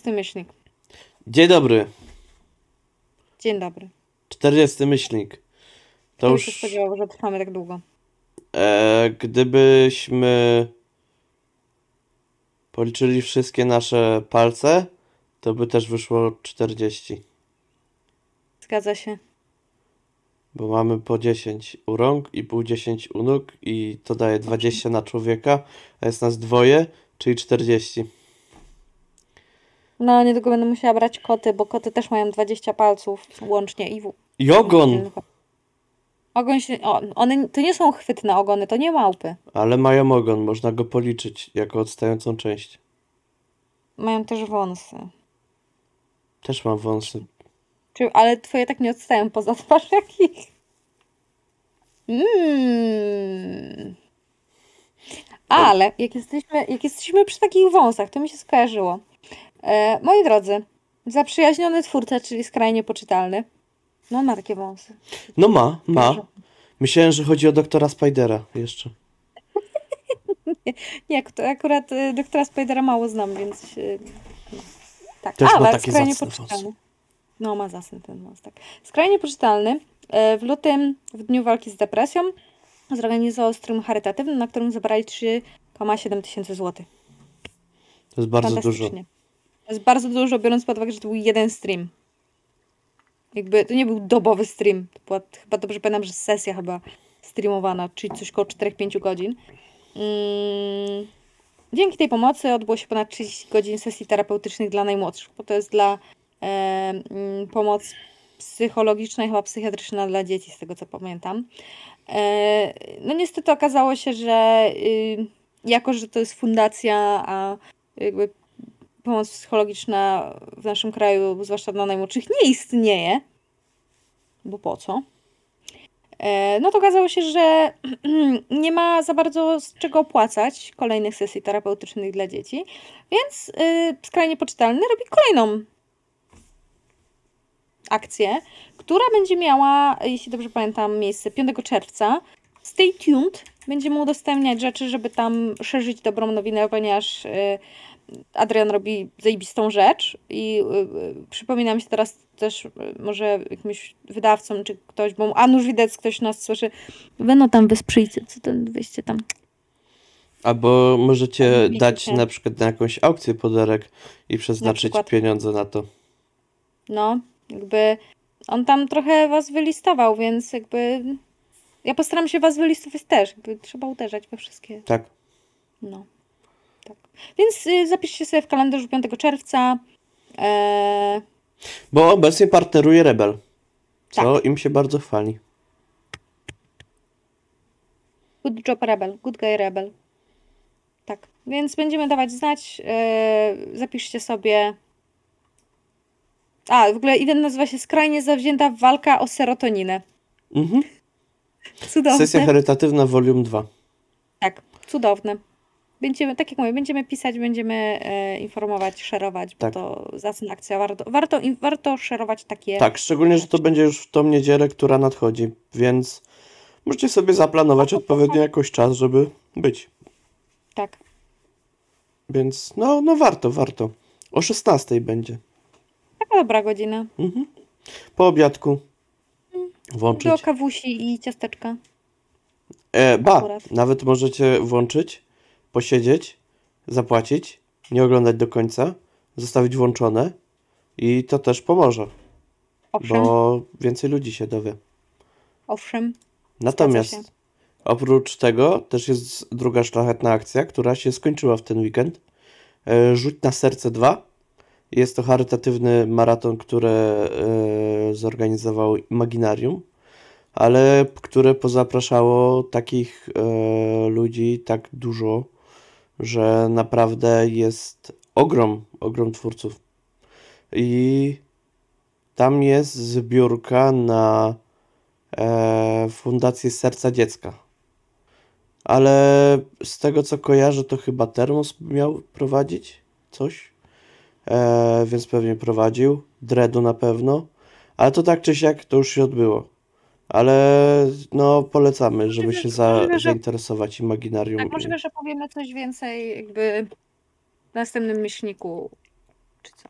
40 myślnik. Dzień dobry. Dzień dobry. 40 myślnik. To Kto by się już, spodziewał, że trwamy tak długo? e, gdybyśmy policzyli wszystkie nasze palce, to by też wyszło 40. Zgadza się. Bo mamy po 10 u rąk i pół 10 u nóg i to daje 20 na człowieka, a jest nas dwoje, czyli 40. No, niedługo będę musiała brać koty, bo koty też mają 20 palców łącznie i w... I ogon! Ogon się... O, one to nie są chwytne ogony, to nie małpy. Ale mają ogon, można go policzyć jako odstającą część. Mają też wąsy. Też mam wąsy. Czy, ale twoje tak nie odstają poza twarz jakich. Mm. Ale jak jesteśmy, jak jesteśmy przy takich wąsach, to mi się skojarzyło. E, moi drodzy, zaprzyjaźniony twórca, czyli skrajnie poczytalny. No on ma takie wąsy. No ma, ma. Myślałem, że chodzi o doktora Spidera jeszcze. Nie, to akurat y, doktora Spidera mało znam, więc y, tak. Też ma Ale takie skrajnie poczytalny. No, ma zasny ten wąs, tak. Skrajnie poczytalny. E, W lutym, w dniu walki z depresją, zorganizował stream charytatywny, na którym zebrali 3,7 tysięcy złotych. To jest bardzo dużo. Jest bardzo dużo, biorąc pod uwagę, że to był jeden stream. Jakby to nie był dobowy stream. To była, chyba dobrze pamiętam, że sesja chyba streamowana, czyli coś koło 4-5 godzin. Mm, Dzięki tej pomocy odbyło się ponad 30 godzin sesji terapeutycznych dla najmłodszych, bo to jest dla e, mm, pomoc psychologiczna i chyba psychiatryczna dla dzieci, z tego co pamiętam. E, no niestety okazało się, że y, jako, że to jest fundacja, a jakby pomoc psychologiczna w naszym kraju, zwłaszcza dla najmłodszych, nie istnieje, bo po co? E, No to okazało się, że nie ma za bardzo z czego opłacać kolejnych sesji terapeutycznych dla dzieci, więc y, skrajnie poczytalny robi kolejną akcję, która będzie miała, jeśli dobrze pamiętam, miejsce 5 czerwca. Stay tuned. Będziemy udostępniać rzeczy, żeby tam szerzyć dobrą nowinę, ponieważ y, Adrian robi zajebistą rzecz i y, y, przypomina mi się teraz też y, może jakimś wydawcom czy ktoś, bo a nuż widać ktoś nas słyszy. Wy no tam wesprzyjcie, co ten wyjście tam. Albo możecie dać na przykład na jakąś aukcję podarek i przeznaczyć przykład. pieniądze na to. No, jakby on tam trochę was wylistował, więc jakby ja postaram się was wylistować też. Jakby trzeba uderzać we wszystkie. Tak. No, tak. Więc y, zapiszcie sobie w kalendarzu 5 czerwca. Eee, Bo obecnie partneruje Rebel. Co Tak. im się bardzo chwali. good job Rebel, good guy Rebel. Tak, więc będziemy dawać znać. Eee, zapiszcie sobie. A, w ogóle event nazywa się Skrajnie Zawzięta Walka o Serotoninę. Mhm. Cudowne. Sesja charytatywna Volume 2. Tak, cudowne. Będziemy, tak jak mówię, będziemy pisać, będziemy e, informować, szerować, bo Tak. to zacna akcja. Warto, warto, warto szerować takie. Tak, szczególnie, że to będzie już w tą niedzielę, która nadchodzi, więc możecie sobie zaplanować odpowiednio jakoś czas, żeby być. Tak. Więc no, no warto, warto. O 16 będzie. Taka dobra godzina. Mhm. Po obiadku. Do Włączyć. kawusi i ciasteczka. E, ba, akurat. nawet możecie włączyć, posiedzieć, zapłacić, nie oglądać do końca, zostawić włączone i to też pomoże, Owszem, bo więcej ludzi się dowie. owszem. Natomiast oprócz tego też jest druga szlachetna akcja, która się skończyła w ten weekend. E, Rzuć na serce 2. Jest to charytatywny maraton, który e, zorganizował Imaginarium, ale które pozapraszało takich e, ludzi tak dużo, że naprawdę jest ogrom, ogrom twórców. I tam jest zbiórka na e, Fundację Serca Dziecka. Ale z tego co kojarzę, to chyba Termos miał prowadzić coś. E, więc pewnie prowadził. Dredu na pewno. Ale to tak czy siak to już się odbyło. Ale no polecamy, żeby się za, możliwe, że- zainteresować imaginarium. Tak, możliwe, że powiemy coś więcej jakby w następnym myślniku, czy co.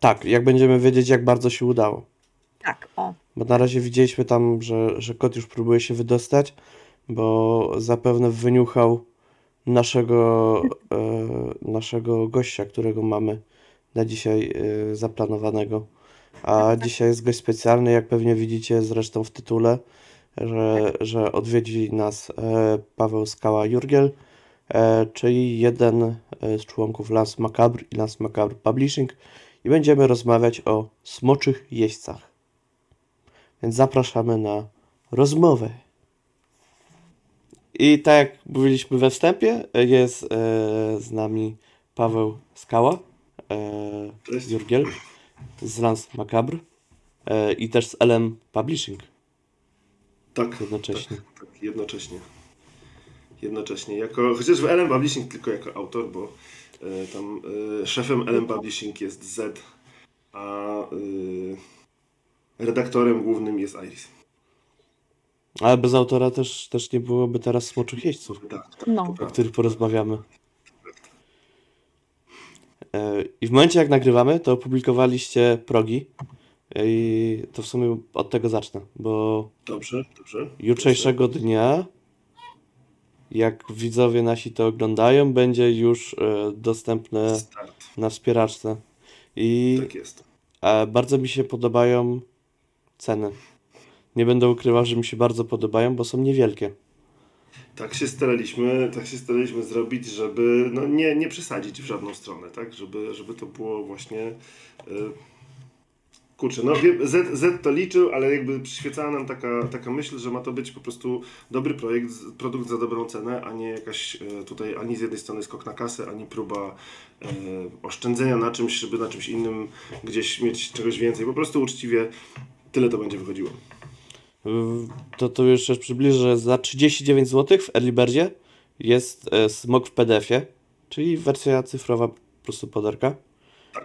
Tak, jak będziemy wiedzieć, jak bardzo się udało. Tak, o. Bo na razie widzieliśmy tam, że, że kot już próbuje się wydostać, bo zapewne wyniuchał naszego, e, naszego gościa, którego mamy na dzisiaj e, zaplanowanego. A dzisiaj jest gość specjalny, jak pewnie widzicie zresztą w tytule, że, że odwiedzi nas e, Paweł Skała-Jurgiel, e, czyli jeden e, z członków Lance Macabre i Lance Macabre Publishing i będziemy rozmawiać o smoczych jeźdźcach. Więc zapraszamy na rozmowę. I tak jak mówiliśmy we wstępie, jest z nami Paweł Skała, Cześć. Jurgiel z Lance Macabre e, i też z LM Publishing Tak, jednocześnie. Tak, tak, jednocześnie. Jednocześnie. Jako, chociaż w LM Publishing tylko jako autor, bo e, tam e, szefem LM Publishing jest Z, a redaktorem głównym jest Iris. Ale bez autora też, też nie byłoby teraz smoczych jeźdźców, Tak, tak, No. o których porozmawiamy. E, I w momencie jak nagrywamy, to opublikowaliście progi. E, I to w sumie od tego zacznę, bo Dobrze, dobrze. jutrzejszego dnia, jak widzowie nasi to oglądają, będzie już e, dostępne Start. na wspieraczce. I Tak jest. bardzo mi się podobają ceny. Nie będę ukrywał, że mi się bardzo podobają, bo są niewielkie. Tak się staraliśmy, tak się staraliśmy zrobić, żeby no, nie, nie przesadzić w żadną stronę, tak? Żeby, żeby to było właśnie. y, Kurczę, no Z, Z to liczył, ale jakby przyświecała nam taka, taka myśl, że ma to być po prostu dobry projekt, produkt za dobrą cenę, a nie jakaś e, tutaj ani z jednej strony skok na kasę, ani próba e, oszczędzenia na czymś, żeby na czymś innym gdzieś mieć czegoś więcej. Po prostu uczciwie tyle to będzie wychodziło. To to jeszcze przybliżę, że za 39 zł w Earlybirdzie jest e, smok w PDF-ie, czyli wersja cyfrowa po prostu podarka.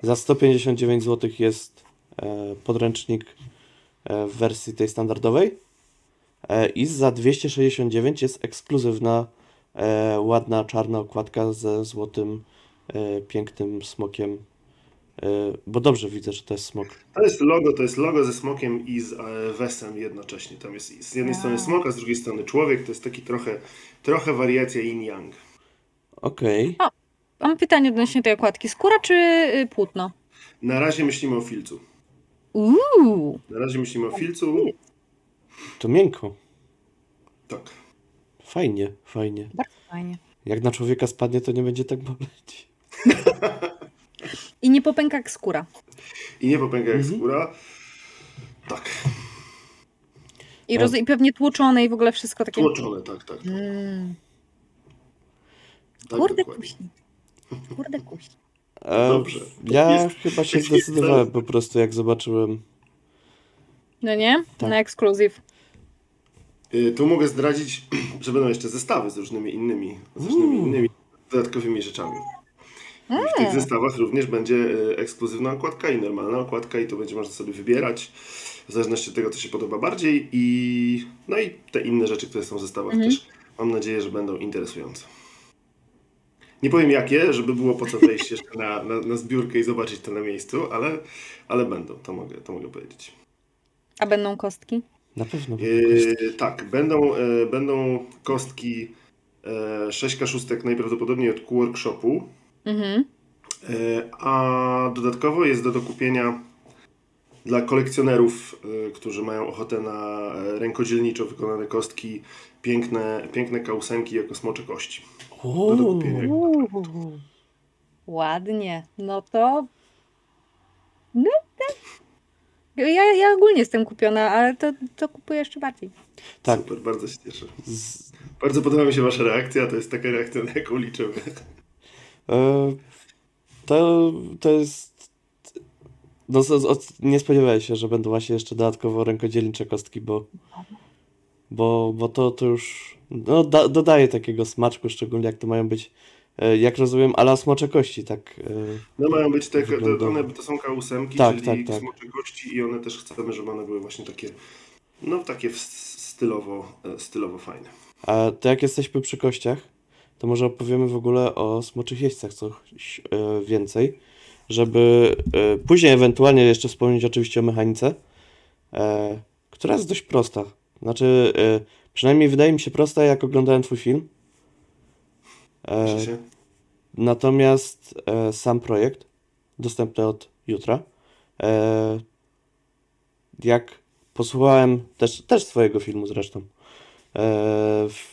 Za 159 zł jest e, podręcznik e, w wersji tej standardowej. I za 269 jest ekskluzywna, ładna czarna okładka ze złotym, pięknym smokiem. E, bo dobrze widzę, że to jest smok. To jest logo, to jest logo ze smokiem i z e, wesem jednocześnie. Tam jest z jednej strony smok, a z drugiej strony człowiek. To jest taki trochę, trochę wariacja yin-yang. Okej. Mam pytanie odnośnie tej okładki. Skóra czy y, płótno? Na razie myślimy o filcu. Uuu. Na razie myślimy o filcu. To miękko. Tak. Fajnie, fajnie. Bardzo fajnie. Jak na człowieka spadnie, to nie będzie tak boleć. I nie popęka jak skóra. I nie popęka jak Mhm. skóra. Tak. I, roz... I pewnie tłuczone i w ogóle wszystko takie. Tłoczone, tak, tak. tak, Mm. tak Kurde kusi. Kurde kusi. Dobrze. Ja Jest- chyba się jest- zdecydowałem po prostu, jak zobaczyłem. No nie? Tak. Na ekskluzyw. Y, Tu mogę zdradzić, że będą jeszcze zestawy z różnymi innymi, z różnymi Uuu. innymi dodatkowymi rzeczami. I w tych zestawach również będzie y, ekskluzywna okładka i normalna okładka i to będzie można sobie wybierać w zależności od tego, co się podoba bardziej i no i te inne rzeczy, które są w zestawach też mam nadzieję, że będą interesujące. Nie powiem jakie, żeby było po co wejść jeszcze na, na, na zbiórkę i zobaczyć to na miejscu, ale, ale będą, to mogę, to mogę powiedzieć. A będą kostki? Na pewno. będą kostki. Yy, tak, będą, e, będą kostki e, 6 szóstek najprawdopodobniej od Q-Workshopu, Mhm. e, a dodatkowo jest do dokupienia dla kolekcjonerów, e, którzy mają ochotę na e, rękodzielniczo wykonane kostki, piękne, piękne kausenki jako smocze kości. Do kupienia. Uuu. Ładnie. No to. No tak. Ja, ja ogólnie jestem kupiona, ale to, to kupuję jeszcze bardziej. Tak. Super, bardzo się cieszę. z, Bardzo podoba mi się Wasza reakcja, to jest taka reakcja, na jaką liczymy. E, to, to jest. No, nie spodziewałem się, że będą właśnie jeszcze dodatkowo rękodzielnicze kostki, bo. Bo, bo to, to już. No, da, dodaje takiego smaczku, szczególnie jak to mają być. e, Jak rozumiem, ala smocze kości, tak. e, No mają być te, to, one, to są kausemki, Tak, czyli tak, tak. smocze kości i one też chcemy, żeby one były właśnie takie, no takie stylowo, stylowo fajne. A to jak jesteśmy przy kościach, to może opowiemy w ogóle o smoczych jeźdźcach coś e, więcej. żeby e, później ewentualnie jeszcze wspomnieć oczywiście o mechanice, e, która jest dość prosta. Znaczy, przynajmniej wydaje mi się prosta, jak oglądałem twój film. Natomiast sam projekt, dostępny od jutra, jak posłuchałem też, też swojego filmu zresztą, w,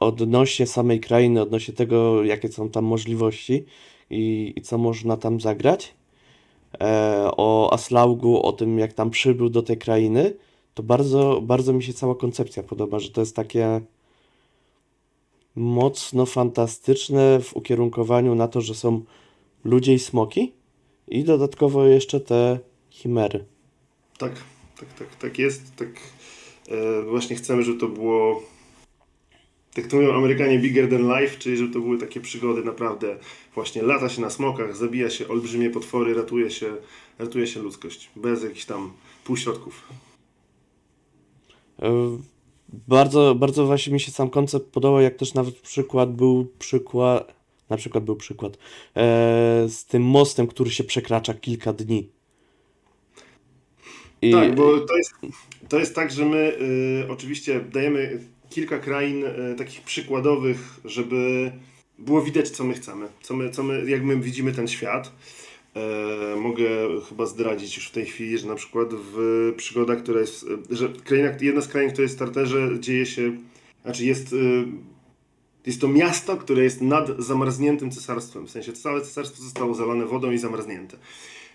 odnośnie samej krainy, odnośnie tego, jakie są tam możliwości i, i co można tam zagrać, e, o Aslaugu, o tym, jak tam przybył do tej krainy, to bardzo, bardzo mi się cała koncepcja podoba, że to jest takie mocno fantastyczne w ukierunkowaniu na to, że są ludzie i smoki i dodatkowo jeszcze te chimery. Tak, tak, tak, tak jest. Tak e, właśnie chcemy, żeby to było. Tak to mówią Amerykanie bigger than life, czyli żeby to były takie przygody naprawdę. Właśnie lata się na smokach, zabija się olbrzymie potwory, ratuje się, ratuje się ludzkość. Bez jakichś tam półśrodków. E, Bardzo, bardzo właśnie mi się sam koncept podobał, jak też nawet przykład był przykład, na przykład był przykład e, z tym mostem, który się przekracza kilka dni. I, Tak, bo to jest, to jest tak, że my y, oczywiście dajemy kilka krain y, takich przykładowych, żeby było widać, co my chcemy, co my, co my, jak my widzimy ten świat. E, mogę chyba zdradzić już w tej chwili, że na przykład w przygodach, która jest, że kraina, jedna z krain, która jest w starterze, dzieje się, znaczy jest, y, jest to miasto, które jest nad zamarzniętym cesarstwem. W sensie całe cesarstwo zostało zalane wodą i zamarznięte.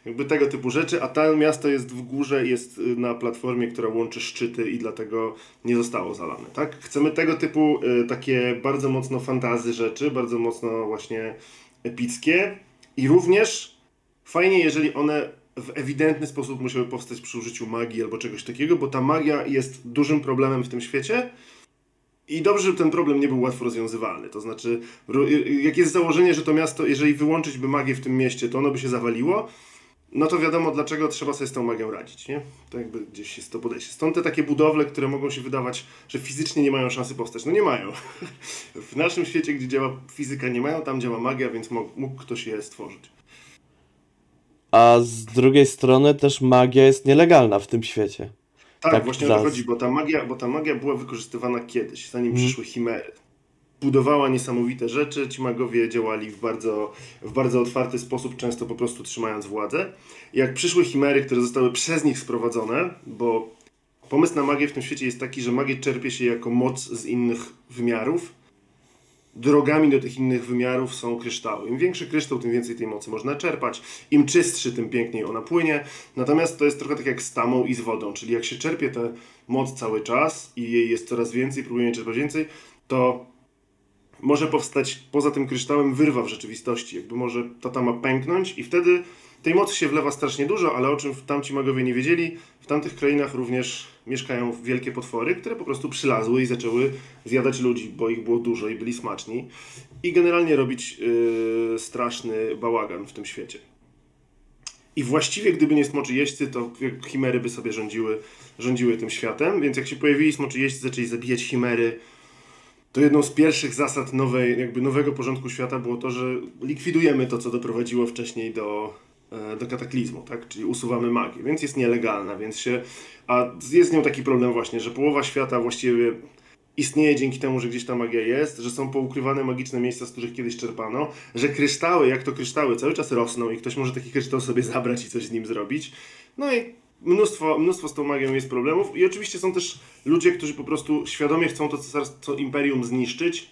Jakby tego typu rzeczy, a to miasto jest w górze, jest y, na platformie, która łączy szczyty i dlatego nie zostało zalane, tak? Chcemy tego typu y, takie bardzo mocno fantazy rzeczy, bardzo mocno właśnie epickie i również fajnie, jeżeli one w ewidentny sposób musiały powstać przy użyciu magii albo czegoś takiego, bo ta magia jest dużym problemem w tym świecie i dobrze, żeby ten problem nie był łatwo rozwiązywalny. To znaczy, ro- jak jest założenie, że to miasto, jeżeli wyłączyć by magię w tym mieście, to ono by się zawaliło, no to wiadomo, dlaczego trzeba sobie z tą magią radzić, nie? To jakby gdzieś jest to podejście. Stąd te takie budowle, które mogą się wydawać, że fizycznie nie mają szansy powstać. No nie mają. W naszym świecie, gdzie działa fizyka, nie mają, tam działa magia, więc mógł, ktoś je stworzyć. a z drugiej strony też magia jest nielegalna w tym świecie. Tak, Tak, właśnie o to chodzi, bo ta, magia, bo ta magia była wykorzystywana kiedyś, zanim Mhm. przyszły chimery. Budowała niesamowite rzeczy, ci magowie działali w bardzo, w bardzo otwarty sposób, często po prostu trzymając władzę. Jak przyszły chimery, które zostały przez nich sprowadzone, bo pomysł na magię w tym świecie jest taki, że magię czerpie się jako moc z innych wymiarów. Drogami do tych innych wymiarów są kryształy. Im większy kryształ, tym więcej tej mocy można czerpać. Im czystszy, tym piękniej ona płynie. Natomiast to jest trochę tak jak z tamą i z wodą, czyli jak się czerpie tę moc cały czas i jej jest coraz więcej, próbujemy czerpać więcej, to może powstać poza tym kryształem wyrwa w rzeczywistości. Jakby może ta tama pęknąć i wtedy tej mocy się wlewa strasznie dużo, ale o czym tamci magowie nie wiedzieli, w tamtych krainach również mieszkają wielkie potwory, które po prostu przylazły i zaczęły zjadać ludzi, bo ich było dużo i byli smaczni. I generalnie robić yy, straszny bałagan w tym świecie. I właściwie, gdyby nie smoczy jeźdźcy, to chimery by sobie rządziły, rządziły tym światem. Więc jak się pojawili smoczy jeźdźcy, zaczęli zabijać chimery, to jedną z pierwszych zasad nowej, jakby nowego porządku świata było to, że likwidujemy to, co doprowadziło wcześniej do, e, do kataklizmu, tak? Czyli usuwamy magię, więc jest nielegalna, więc się. A jest z nią taki problem właśnie, że połowa świata właściwie istnieje dzięki temu, że gdzieś ta magia jest, że są poukrywane magiczne miejsca, z których kiedyś czerpano, że kryształy, jak to kryształy, cały czas rosną i ktoś może taki kryształ sobie zabrać i coś z nim zrobić. No i mnóstwo, mnóstwo z tą magią jest problemów i oczywiście są też ludzie, którzy po prostu świadomie chcą to cesarstwo, imperium zniszczyć,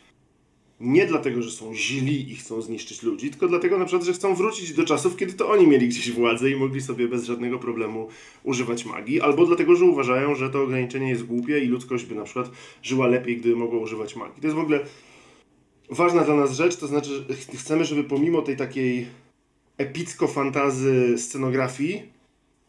nie dlatego, że są źli i chcą zniszczyć ludzi, tylko dlatego na przykład, że chcą wrócić do czasów, kiedy to oni mieli gdzieś władzę i mogli sobie bez żadnego problemu używać magii, albo dlatego, że uważają, że to ograniczenie jest głupie i ludzkość by na przykład żyła lepiej, gdyby mogła używać magii. To jest w ogóle ważna dla nas rzecz, to znaczy, chcemy, żeby pomimo tej takiej epicko-fantazy scenografii,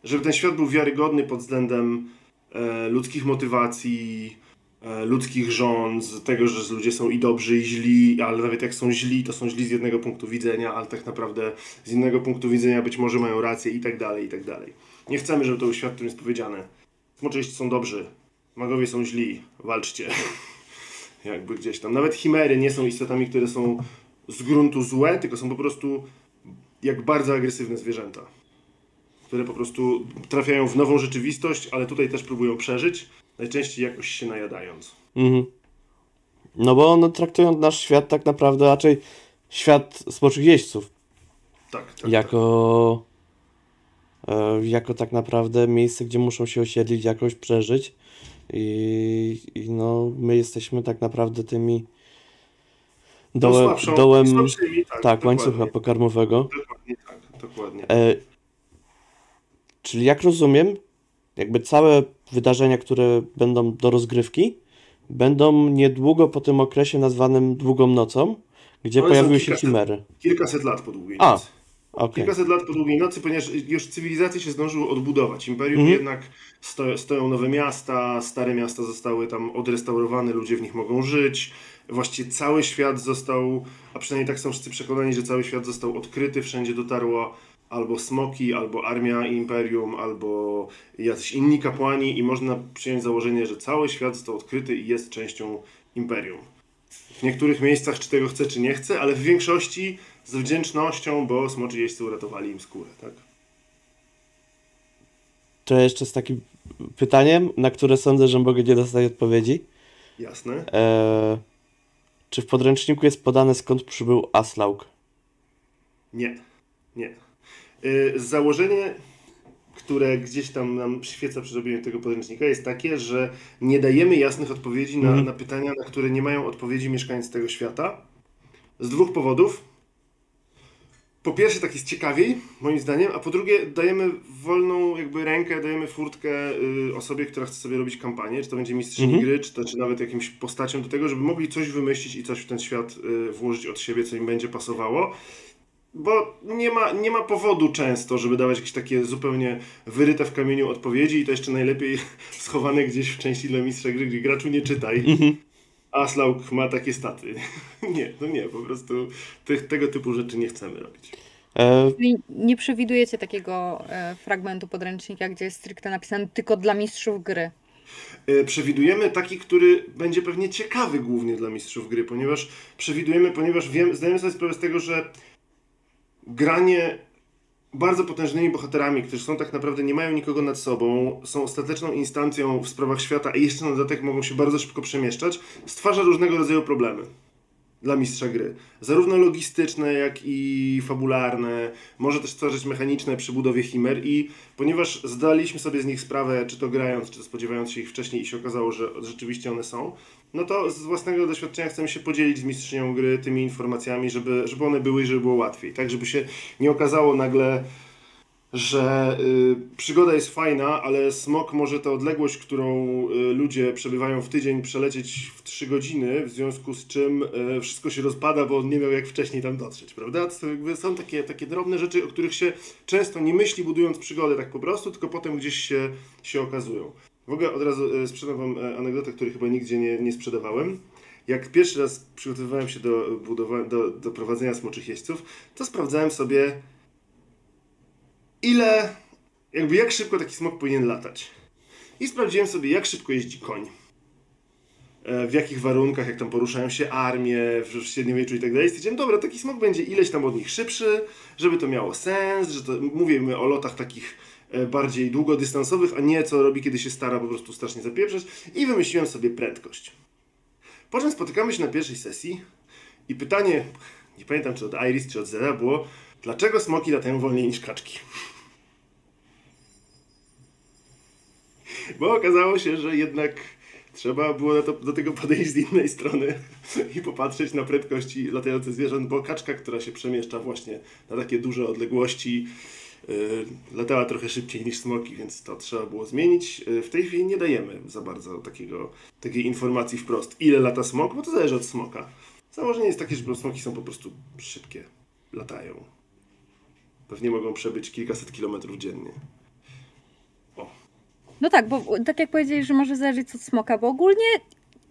żeby ten świat był wiarygodny pod względem e, ludzkich motywacji, e, ludzkich rząd, tego, że ludzie są i dobrzy, i źli, ale nawet jak są źli, to są źli z jednego punktu widzenia, ale tak naprawdę z innego punktu widzenia być może mają rację i tak dalej, i tak dalej. Nie chcemy, żeby to był świat, w którym jest powiedziane smoczyści są dobrzy, magowie są źli, walczcie. Jakby gdzieś tam. Nawet chimery nie są istotami, które są z gruntu złe, tylko są po prostu jak bardzo agresywne zwierzęta, które po prostu trafiają w nową rzeczywistość, ale tutaj też próbują przeżyć, najczęściej jakoś się najadając. Mhm. No bo one traktują nasz świat tak naprawdę raczej świat smoczych jeźdźców Tak, tak. tak. jako, e, jako tak naprawdę miejsce, gdzie muszą się osiedlić, jakoś przeżyć. I, I no, my jesteśmy tak naprawdę tymi No, dołem, słabszą- dołem słabszymi, tak, tak, łańcucha pokarmowego. Dokładnie tak, dokładnie. E, czyli jak rozumiem, jakby całe wydarzenia, które będą do rozgrywki, będą niedługo po tym okresie nazwanym długą nocą, gdzie One pojawiły się chimery. Kilkaset lat po długiej A, nocy. Okej. Kilkaset lat po długiej nocy, ponieważ już cywilizacje się zdążyły odbudować. Imperium Mhm. jednak sto, stoją nowe miasta, stare miasta zostały tam odrestaurowane, ludzie w nich mogą żyć. Właściwie cały świat został, a przynajmniej tak są wszyscy przekonani, że cały świat został odkryty, wszędzie dotarło albo smoki, albo armia imperium, albo jacyś inni kapłani i można przyjąć założenie, że cały świat został odkryty i jest częścią imperium. W niektórych miejscach czy tego chce, czy nie chce, ale w większości z wdzięcznością, bo smoczy jeźdźcy uratowali im skórę, tak? To jeszcze z takim pytaniem, na które sądzę, że mogę nie dostać odpowiedzi. Jasne. E, czy w podręczniku jest podane skąd przybył Aslaug? Nie. Nie. Y, Założenie, które gdzieś tam nam świeca przy robieniu tego podręcznika jest takie, że nie dajemy jasnych odpowiedzi na, Mhm. na pytania, na które nie mają odpowiedzi mieszkańcy tego świata. Z dwóch powodów. Po pierwsze, tak jest ciekawiej, moim zdaniem, a po drugie, dajemy wolną jakby rękę, dajemy furtkę y, osobie, która chce sobie robić kampanię, czy to będzie mistrzyni Mhm. gry, czy, to, czy nawet jakimś postacią do tego, żeby mogli coś wymyślić i coś w ten świat y, włożyć od siebie, co im będzie pasowało. Bo nie ma, nie ma powodu często, żeby dawać jakieś takie zupełnie wyryte w kamieniu odpowiedzi i to jeszcze najlepiej schowane gdzieś w części dla mistrza gry, gdzie graczu nie czytaj. Aslaug ma takie staty. nie, to nie, po prostu tych, tego typu rzeczy nie chcemy robić. E, nie przewidujecie takiego e, fragmentu podręcznika, gdzie jest stricte napisane tylko dla mistrzów gry. E, Przewidujemy taki, który będzie pewnie ciekawy głównie dla mistrzów gry, ponieważ przewidujemy, ponieważ wiem, zdajemy sobie sprawę z tego, że granie bardzo potężnymi bohaterami, którzy są tak naprawdę nie mają nikogo nad sobą, są ostateczną instancją w sprawach świata, a jeszcze na dodatek mogą się bardzo szybko przemieszczać, stwarza różnego rodzaju problemy dla mistrza gry. Zarówno logistyczne, jak i fabularne, może też stwarzać mechaniczne przy budowie chimer i ponieważ zdaliśmy sobie z nich sprawę, czy to grając, czy to spodziewając się ich wcześniej i się okazało, że rzeczywiście one są, no to z własnego doświadczenia chcemy się podzielić z mistrzynią gry tymi informacjami, żeby, żeby one były i żeby było łatwiej, tak żeby się nie okazało nagle, że y, przygoda jest fajna, ale smok może tę odległość, którą y, ludzie przebywają w tydzień, przelecieć w 3 godziny, w związku z czym y, wszystko się rozpada, bo on nie miał jak wcześniej tam dotrzeć, prawda? To jakby są takie, takie drobne rzeczy, o których się często nie myśli, budując przygodę tak po prostu, tylko potem gdzieś się, się okazują. W ogóle od razu y, sprzedam Wam e, anegdotę, której chyba nigdzie nie, nie sprzedawałem. Jak pierwszy raz przygotowywałem się do, budowa- do, do prowadzenia smoczych jeźdźców, to sprawdzałem sobie ile, jakby jak szybko taki smok powinien latać. I sprawdziłem sobie, jak szybko jeździ koń. E, W jakich warunkach, jak tam poruszają się armie, w średniowieczu i tak dalej. Stwierdziłem, dobra, taki smok będzie ileś tam od nich szybszy, żeby to miało sens, że to mówimy o lotach takich e, bardziej długodystansowych, a nie co robi, kiedy się stara po prostu strasznie zapieprzeć. I wymyśliłem sobie prędkość. Po czym spotykamy się na pierwszej sesji i pytanie, nie pamiętam czy od Iris, czy od Zera było, dlaczego smoki latają wolniej niż kaczki? Bo okazało się, że jednak trzeba było do tego podejść z innej strony i popatrzeć na prędkości latających zwierząt, bo kaczka, która się przemieszcza właśnie na takie duże odległości, latała trochę szybciej niż smoki, więc to trzeba było zmienić. Yy, w tej chwili nie dajemy za bardzo takiego, takiej informacji wprost, ile lata smok, bo to zależy od smoka. Założenie jest takie, że smoki są po prostu szybkie, latają. Pewnie mogą przebyć kilkaset kilometrów dziennie. No tak, bo tak jak powiedzieli, że może zależeć od smoka, bo ogólnie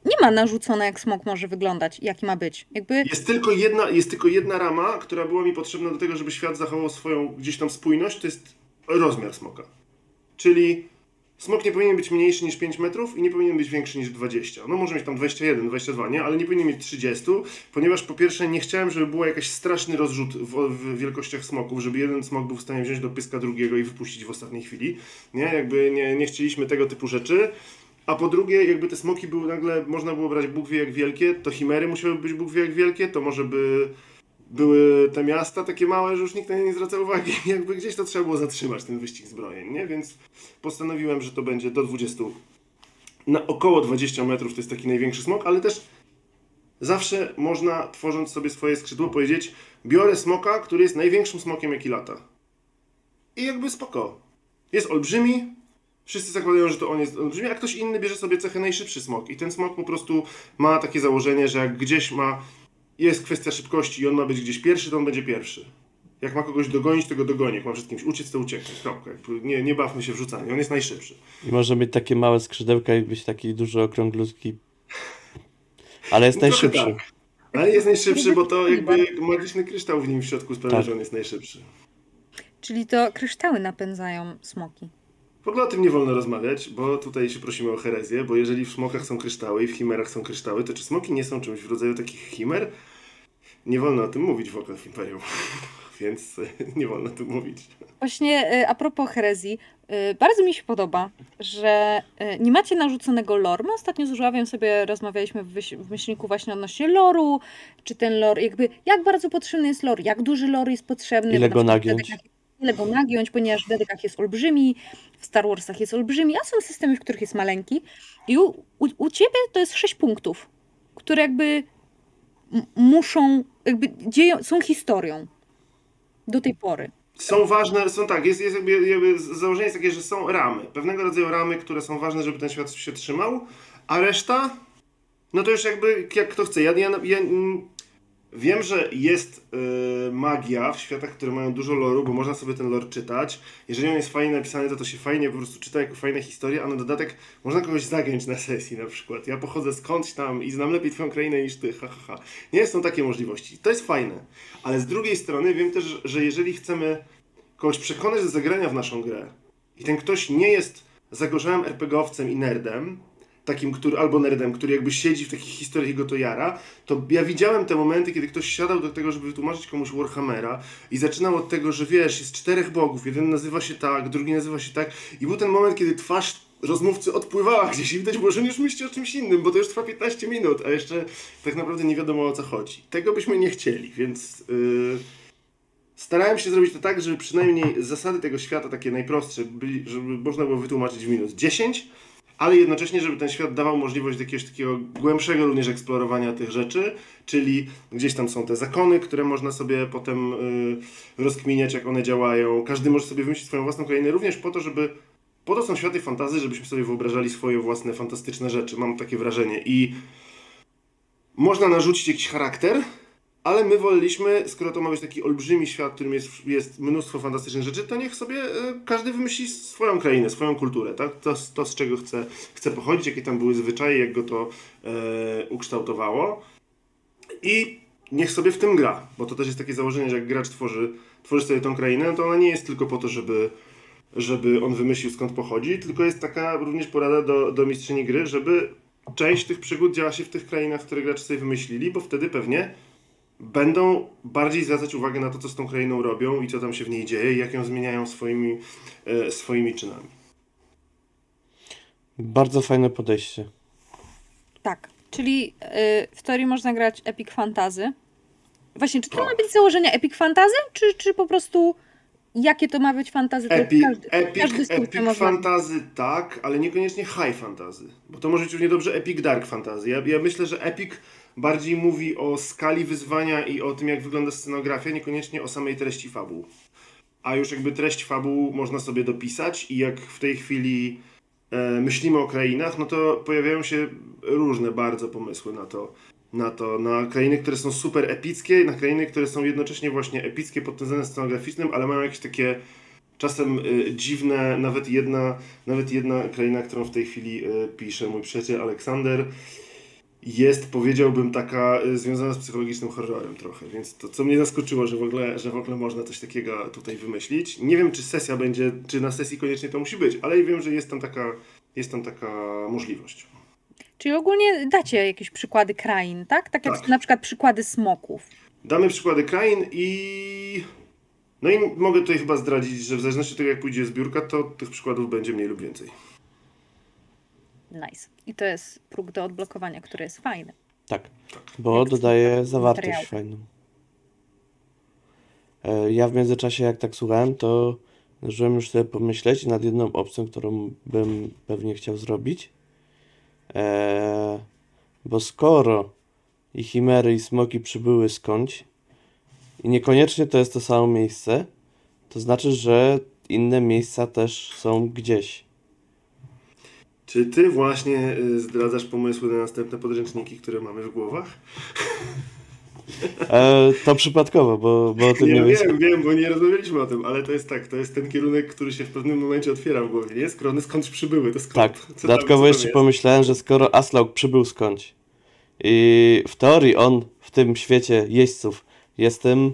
nie ma narzucone, jak smok może wyglądać, jaki ma być. Jakby Jest tylko, jedna, jest tylko jedna rama, która była mi potrzebna do tego, żeby świat zachował swoją gdzieś tam spójność, to jest rozmiar smoka. Czyli Smok nie powinien być mniejszy niż 5 metrów i nie powinien być większy niż 20. No może mieć tam 21, 22, nie? Ale nie powinien mieć 30, ponieważ po pierwsze nie chciałem, żeby był jakiś straszny rozrzut w, w wielkościach smoków, żeby jeden smok był w stanie wziąć do pyska drugiego i wypuścić w ostatniej chwili, nie? Jakby nie, nie chcieliśmy tego typu rzeczy. A po drugie, jakby te smoki były nagle, można było brać Bóg wie jak wielkie, to chimery musiały być Bóg wie jak wielkie, to może by były te miasta takie małe, że już nikt na nie nie zwraca uwagi. Jakby gdzieś to trzeba było zatrzymać, ten wyścig zbrojeń, nie? Więc postanowiłem, że to będzie do 20, na około 20 metrów to jest taki największy smok, ale też zawsze można, tworząc sobie swoje skrzydło, powiedzieć biorę smoka, który jest największym smokiem, jaki lata. I jakby spoko. Jest olbrzymi, Wszyscy zakładają, że to on jest olbrzymi, a ktoś inny bierze sobie cechę najszybszy smok. I ten smok po prostu ma takie założenie, że jak gdzieś ma. Jest kwestia szybkości i on ma być gdzieś pierwszy, to on będzie pierwszy. Jak ma kogoś dogonić, to go dogoni. Jak ma przed kimś uciec, to ucieknie. Kropka. Nie, nie bawmy się w rzucanie. On jest najszybszy. I może mieć takie małe skrzydełka i być taki duży okrąglutki. Ale jest No najszybszy. tak. Ale jest najszybszy, bo to jakby magiczny kryształ w nim w środku sprawia, Tak. że on jest najszybszy. Czyli to kryształy napędzają smoki. W ogóle o tym nie wolno rozmawiać, bo tutaj się prosimy o herezję, bo jeżeli w smokach są kryształy i w chimerach są kryształy, to czy smoki nie są czymś w rodzaju takich chimer? Nie wolno o tym mówić w ogóle w Imperium, więc e, nie wolno o tym mówić. Właśnie y, a propos herezji, y, bardzo mi się podoba, że nie macie narzuconego lore. My ostatnio z Żuławiem sobie rozmawialiśmy w, myślniku właśnie odnośnie loru, czy ten lore, jakby jak bardzo potrzebny jest lore, jak duży lore jest potrzebny. Ile go nagiąć? Ile go nagiąć, ponieważ w dedekach jest olbrzymi, w Star Warsach jest olbrzymi, a są systemy, w których jest maleńki. I u, u, u ciebie to jest sześć punktów, które jakby muszą, jakby dzieją, są historią do tej pory. Są ważne, są tak, jest, jest jakby, jakby założenie jest takie, że są ramy, pewnego rodzaju ramy, które są ważne, żeby ten świat się trzymał, a reszta, no to już jakby jak kto chce. Ja, ja, ja wiem, że jest y, magia w światach, które mają dużo loru, bo można sobie ten lore czytać. Jeżeli on jest fajnie napisany, to to się fajnie po prostu czyta jako fajna historia, a na dodatek można kogoś zagiąć na sesji na przykład. Ja pochodzę skądś tam i znam lepiej twoją krainę niż ty, ha, ha, ha. Nie są takie możliwości. To jest fajne. Ale z drugiej strony wiem też, że jeżeli chcemy kogoś przekonać do zagrania w naszą grę i ten ktoś nie jest zagorzałym RPGowcem i nerdem, takim, który, albo nerdem, który jakby siedzi w takich historiach i go to jara, to ja widziałem te momenty, kiedy ktoś siadał do tego, żeby wytłumaczyć komuś Warhammera i zaczynał od tego, że wiesz, jest czterech bogów, jeden nazywa się tak, drugi nazywa się tak. I był ten moment, kiedy twarz rozmówcy odpływała gdzieś i widać było, że już myśli o czymś innym, bo to już trwa 15 minut, a jeszcze tak naprawdę nie wiadomo o co chodzi. Tego byśmy nie chcieli, więc... Yy... Starałem się zrobić to tak, żeby przynajmniej zasady tego świata, takie najprostsze, byli, żeby można było wytłumaczyć w minut 10, ale jednocześnie, żeby ten świat dawał możliwość jakiegoś takiego głębszego również eksplorowania tych rzeczy, czyli gdzieś tam są te zakony, które można sobie potem y, rozkminiać, jak one działają. Każdy może sobie wymyślić swoją własną krainę, również po to, żeby. Po to są światy fantazy, żebyśmy sobie wyobrażali swoje własne fantastyczne rzeczy. Mam takie wrażenie. I można narzucić jakiś charakter, ale my woleliśmy, skoro to ma być taki olbrzymi świat, w którym jest, jest mnóstwo fantastycznych rzeczy, to niech sobie e, każdy wymyśli swoją krainę, swoją kulturę, tak? To, to z czego chce, chce pochodzić, jakie tam były zwyczaje, jak go to e, ukształtowało. I niech sobie w tym gra, bo to też jest takie założenie, że jak gracz tworzy, tworzy sobie tą krainę, to ona nie jest tylko po to, żeby, żeby on wymyślił skąd pochodzi, tylko jest taka również porada do, do mistrzyni gry, żeby część tych przygód działa się w tych krainach, które gracze sobie wymyślili, bo wtedy pewnie będą bardziej zwracać uwagę na to, co z tą krainą robią i co tam się w niej dzieje i jak ją zmieniają swoimi, e, swoimi czynami. Bardzo fajne podejście. Tak, czyli y, w teorii można grać Epic Fantazy. Właśnie, czy to Tak. ma być z założenia Epic Fantazy, czy, czy po prostu jakie to ma być fantazy? Epic, każdy, epic, każdy epic fantazy tak, ale niekoniecznie high fantazy, bo to może być równie dobrze epic dark fantazy. Ja, ja myślę, że epic bardziej mówi o skali wyzwania i o tym, jak wygląda scenografia, niekoniecznie o samej treści fabuł. A już jakby treść fabuł można sobie dopisać i jak w tej chwili e, myślimy o krainach, no to pojawiają się różne bardzo pomysły na to, na to, na krainy, które są super epickie, na krainy, które są jednocześnie właśnie epickie pod tym względem scenograficznym, ale mają jakieś takie czasem y, dziwne, nawet jedna, nawet jedna kraina, którą w tej chwili y, pisze mój przyjaciel Aleksander, jest, powiedziałbym, taka y, związana z psychologicznym horrorem trochę, więc to co mnie zaskoczyło, że w ogóle, że w ogóle można coś takiego tutaj wymyślić. Nie wiem, czy sesja będzie, czy na sesji koniecznie to musi być, ale wiem, że jest tam taka, jest tam taka możliwość. Czyli ogólnie dacie jakieś przykłady krain, tak? Tak jak Tak. na przykład przykłady smoków. Damy przykłady krain i... No i mogę tutaj chyba zdradzić, że w zależności od tego, jak pójdzie zbiórka, to tych przykładów będzie mniej lub więcej. Nice. I to jest próg do odblokowania, który jest fajny. Tak, bo Jak dodaje zawartość materiału. fajną. E, Ja w międzyczasie, jak tak słuchałem, to zacząłem już sobie pomyśleć nad jedną opcją, którą bym pewnie chciał zrobić. E, bo skoro i chimery, i smoki przybyły skądś, i niekoniecznie to jest to samo miejsce, to znaczy, że inne miejsca też są gdzieś. Czy ty właśnie y, zdradzasz pomysły na następne podręczniki, które mamy w głowach? E, to przypadkowo, bo, bo o tym Nie, nie wiem, wiedziałem. wiem, bo nie rozmawialiśmy o tym, ale to jest tak, to jest ten kierunek, który się w pewnym momencie otwiera w głowie, nie? Skoro one skądś przybyły, to skąd? Tak, Co dodatkowo tam jeszcze pomyślałem, że skoro Aslaug przybył skądś i w teorii on w tym świecie jeźdźców jest tym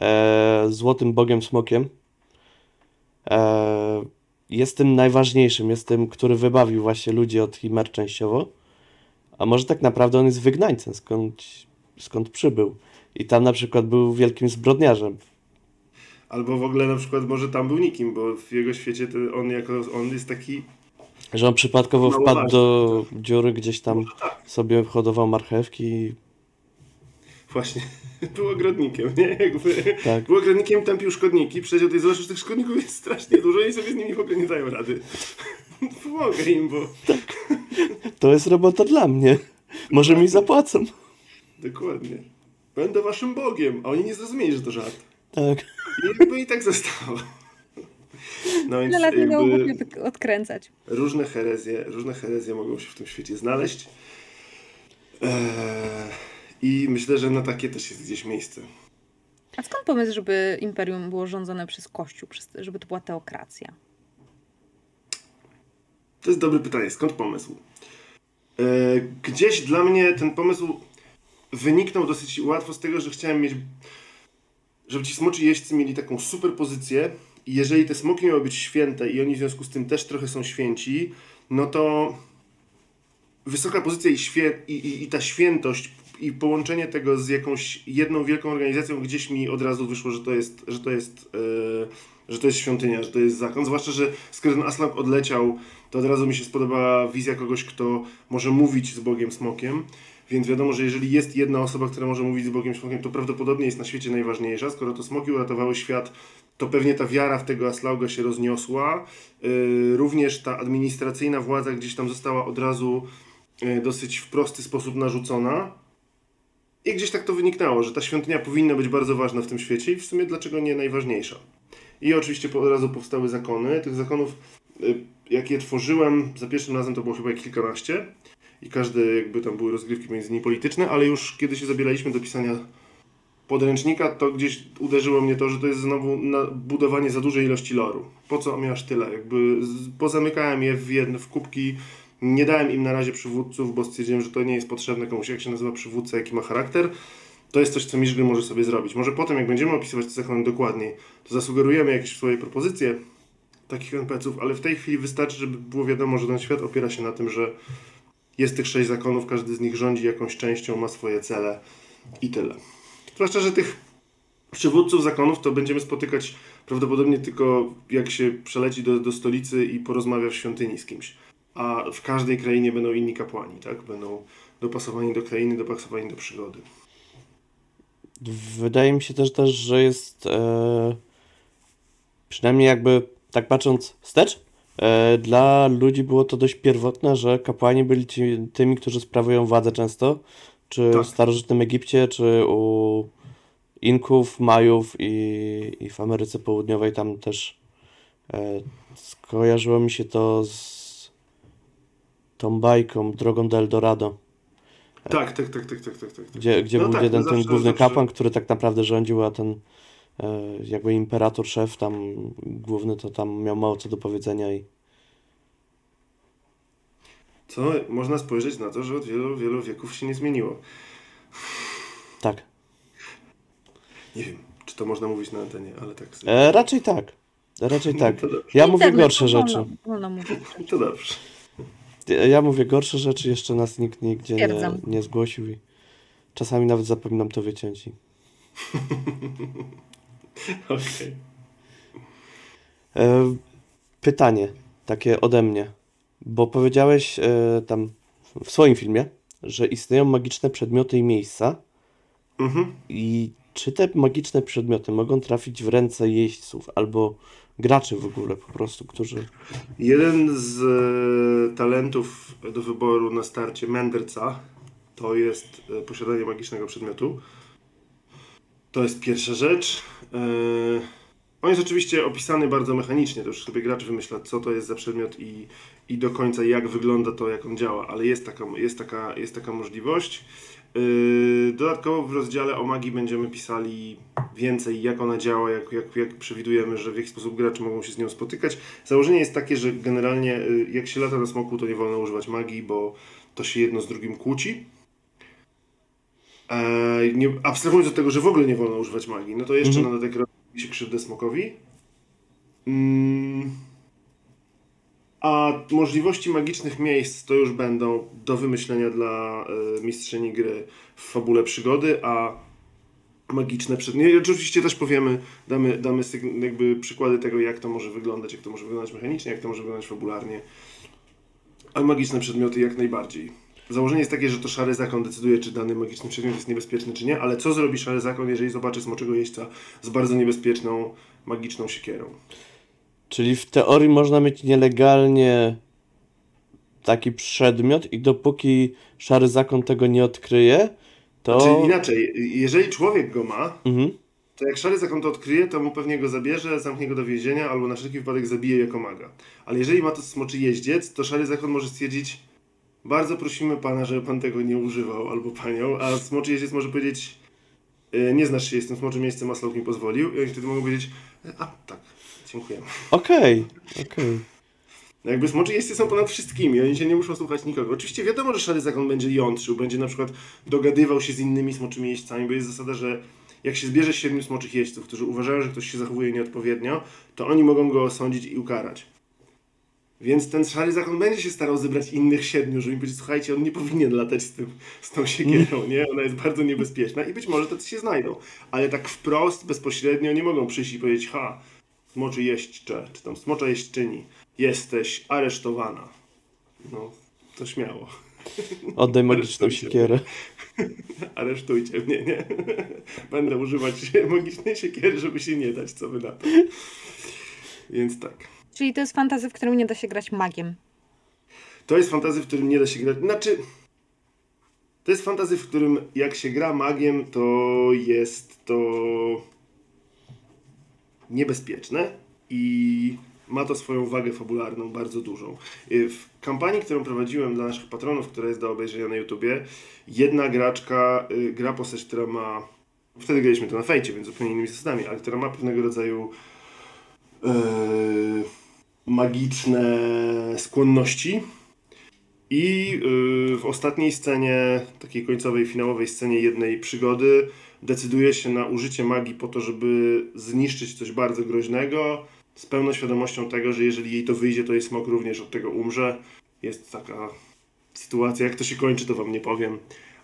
e, złotym bogiem smokiem, e, jest tym najważniejszym, jest tym, który wybawił właśnie ludzi od chimer częściowo, a może tak naprawdę on jest wygnańcem, skąd, skąd przybył. I tam na przykład był wielkim zbrodniarzem. Albo w ogóle na przykład może tam był nikim, bo w jego świecie to on jako, on jest taki, Że on przypadkowo wpadł do dziury, gdzieś tam tak, sobie hodował marchewki i właśnie, był ogrodnikiem, nie? Jakby, tak. był ogrodnikiem, tępił szkodniki, przejdzie tutaj zobaczysz, że tych szkodników jest strasznie dużo i sobie z nimi w ogóle nie dają rady. Pomogę im, bo To jest robota dla mnie. Może mi zapłacą. dokładnie. Będę waszym bogiem, a oni nie zrozumieli, że to żart. Tak. I jakby i tak zostało. No więc lat jakby... odkręcać. różne herezje, różne herezje mogą się w tym świecie znaleźć. Eee, I myślę, że na takie też jest gdzieś miejsce. A skąd pomysł, żeby imperium było rządzone przez Kościół, żeby to była teokracja? To jest dobre pytanie. Skąd pomysł? Eee, gdzieś dla mnie ten pomysł wyniknął dosyć łatwo z tego, że chciałem mieć, żeby ci smoczy jeźdźcy mieli taką super pozycję i jeżeli te smoki miały być święte i oni w związku z tym też trochę są święci, no to wysoka pozycja i, i, i, i ta świętość i połączenie tego z jakąś jedną wielką organizacją gdzieś mi od razu wyszło, że to jest, że to jest, e, że to jest świątynia, że to jest zakon. Zwłaszcza, że skoro ten Aslak odleciał, to od razu mi się spodobała wizja kogoś, kto może mówić z Bogiem Smokiem. Więc wiadomo, że jeżeli jest jedna osoba, która może mówić z Bogiem Smokiem, to prawdopodobnie jest na świecie najważniejsza. Skoro to smoki uratowały świat, to pewnie ta wiara w tego Aslauga się rozniosła. Yy, również ta administracyjna władza gdzieś tam została od razu yy, dosyć w prosty sposób narzucona. I gdzieś tak to wyniknęło, że ta świątynia powinna być bardzo ważna w tym świecie i w sumie dlaczego nie najważniejsza. I oczywiście od razu powstały zakony. Tych zakonów, y, jak je tworzyłem, za pierwszym razem to było chyba kilkanaście. I każdy, jakby tam były rozgrywki między nimi polityczne, ale już kiedy się zabieraliśmy do pisania podręcznika, to gdzieś uderzyło mnie to, że to jest znowu budowanie za dużej ilości loru. Po co mi aż tyle? Jakby pozamykałem je w jedne, w kubki, nie dałem im na razie przywódców, bo stwierdziłem, że to nie jest potrzebne komuś, jak się nazywa przywódca, jaki ma charakter. To jest coś, co Miszgry może sobie zrobić. Może potem, jak będziemy opisywać te zakony dokładniej, to zasugerujemy jakieś swoje propozycje takich NPC-ów, ale w tej chwili wystarczy, żeby było wiadomo, że ten świat opiera się na tym, że jest tych sześć zakonów, każdy z nich rządzi jakąś częścią, ma swoje cele i tyle. Zwłaszcza, że tych przywódców zakonów to będziemy spotykać prawdopodobnie tylko jak się przeleci do, do stolicy i porozmawia w świątyni z kimś. A w każdej krainie będą inni kapłani, tak? Będą dopasowani do krainy, dopasowani do przygody. Wydaje mi się też, też że jest e, przynajmniej jakby tak patrząc wstecz, e, dla ludzi było to dość pierwotne, że kapłani byli ci, tymi, którzy sprawują władzę często, czy Tak. w starożytnym Egipcie, czy u Inków, Majów i, i w Ameryce Południowej tam też e, skojarzyło mi się to z tą bajką Drogą do Eldorado. Tak, tak, tak, tak, tak, tak, tak. Gdzie, gdzie No był tak, jeden no ten zawsze- główny zawsze- kapłan, który tak naprawdę rządził, a ten e, jakby imperator, szef tam główny to tam miał mało co do powiedzenia i Co można spojrzeć na to, że od wielu, wielu wieków się nie zmieniło. Tak. Nie wiem, czy to można mówić na antenie, ale tak. sobie- E, raczej tak. Raczej tak. To dobrze. Ja mówię gorsze rzeczy. Wolno, wolno mówić. To dobrze. Ja mówię gorsze rzeczy, jeszcze nas nikt nigdzie nie, Stwierdzam. nie zgłosił i czasami nawet zapominam to wyciąć. i- Okej. E, pytanie takie ode mnie, bo powiedziałeś e, tam w swoim filmie, że istnieją magiczne przedmioty i miejsca Mhm. i czy te magiczne przedmioty mogą trafić w ręce jeźdźców albo graczy w ogóle po prostu, którzy... Jeden z e, talentów do wyboru na starcie mędrca to jest e, posiadanie magicznego przedmiotu. To jest pierwsza rzecz. E, on jest oczywiście opisany bardzo mechanicznie, to już sobie gracz wymyśla, co to jest za przedmiot i, i do końca jak wygląda to, jak on działa, ale jest taka, jest taka, jest taka możliwość. Yy, Dodatkowo w rozdziale o magii będziemy pisali więcej, jak ona działa, jak, jak, jak przewidujemy, że w jaki sposób gracze mogą się z nią spotykać. Założenie jest takie, że generalnie yy, jak się lata na smoku, to nie wolno używać magii, bo to się jedno z drugim kłóci. Eee, nie, abstrahując od tego, że w ogóle nie wolno używać magii, no to jeszcze Mhm. na dodatek robi się krzywdę smokowi. Mm. A możliwości magicznych miejsc to już będą do wymyślenia dla y, mistrzyni gry w fabule przygody, a magiczne przedmioty. Oczywiście też powiemy, damy, damy jakby przykłady tego, jak to może wyglądać, jak to może wyglądać mechanicznie, jak to może wyglądać fabularnie. A magiczne przedmioty jak najbardziej. Założenie jest takie, że to szary zakon decyduje, czy dany magiczny przedmiot jest niebezpieczny, czy nie, ale co zrobi szary zakon, jeżeli zobaczy smoczego jeźdźca z bardzo niebezpieczną, magiczną siekierą? Czyli w teorii można mieć nielegalnie taki przedmiot i dopóki szary zakon tego nie odkryje, to... Czyli inaczej, jeżeli człowiek go ma, Mhm. to jak szary zakon to odkryje, to mu pewnie go zabierze, zamknie go do więzienia albo na wszelki wypadek zabije jako maga. Ale jeżeli ma to smoczy jeździec, to szary zakon może stwierdzić bardzo prosimy pana, żeby pan tego nie używał albo panią, a smoczy jeździec może powiedzieć "E, nie znasz się, jestem smoczym miejscem, a Slok mi pozwolił i oni wtedy mogą powiedzieć "E, a tak, dziękujemy. Okej, okej. No Jakby smoczy jeźdźcy są ponad wszystkimi, oni się nie muszą słuchać nikogo. Oczywiście wiadomo, że szary zakon będzie jątrzył, będzie na przykład dogadywał się z innymi smoczymi jeźdźcami, bo jest zasada, że jak się zbierze siedmiu smoczych jeźdźców, którzy uważają, że ktoś się zachowuje nieodpowiednio, to oni mogą go osądzić i ukarać. Więc ten szary zakon będzie się starał zebrać innych siedmiu, żeby im powiedzieć, słuchajcie, on nie powinien latać z, tym, z tą siekierą, nie? Ona jest bardzo niebezpieczna i być może tacy się znajdą. Ale tak wprost, bezpośrednio nie mogą przyjść i powiedzieć, ha, smoczy jeźdźcze, czy tam smocza jeźdźczyni, jesteś aresztowana. No, to śmiało. Oddaj magiczną siekierę. Aresztujcie mnie, nie? Będę używać magicznej siekiery, żeby się nie dać, co wy na to. Więc tak. Czyli to jest fantazy, w którym nie da się grać magiem. To jest fantazy, w którym nie da się grać. Znaczy. To jest fantazy, w którym jak się gra magiem, to jest to niebezpieczne i ma to swoją wagę fabularną bardzo dużą. Y, W kampanii, którą prowadziłem dla naszych patronów, która jest do obejrzenia na YouTubie, jedna graczka y, gra postać, która ma. Wtedy graliśmy to na fejcie, więc zupełnie innymi zasadami, ale która ma pewnego rodzaju yy, magiczne skłonności. I yy, w ostatniej scenie, takiej końcowej, finałowej scenie jednej przygody, decyduje się na użycie magii po to, żeby zniszczyć coś bardzo groźnego, z pełną świadomością tego, że jeżeli jej to wyjdzie, to jej smok również od tego umrze. Jest taka sytuacja, jak to się kończy, to wam nie powiem,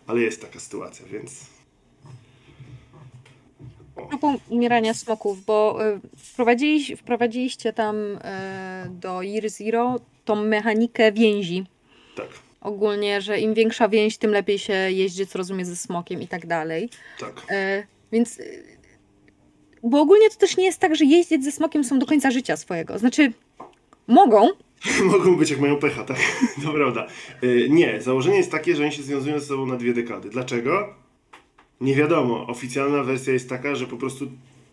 ale jest taka sytuacja, więc propos umierania smoków, bo y, wprowadziliś, wprowadziliście tam y, do Year Zero tą mechanikę więzi. tak, Ogólnie, że im większa więź, tym lepiej się jeździec rozumie ze smokiem i tak dalej. tak. Y, więc. y, Bo ogólnie to też nie jest tak, że jeździec ze smokiem są do końca życia swojego. Znaczy, mogą, Mogą być jak mają pecha, tak? To prawda. Y, Nie, założenie jest takie, że oni się związują ze sobą na dwie dekady. Dlaczego? Nie wiadomo. Oficjalna wersja jest taka, że po prostu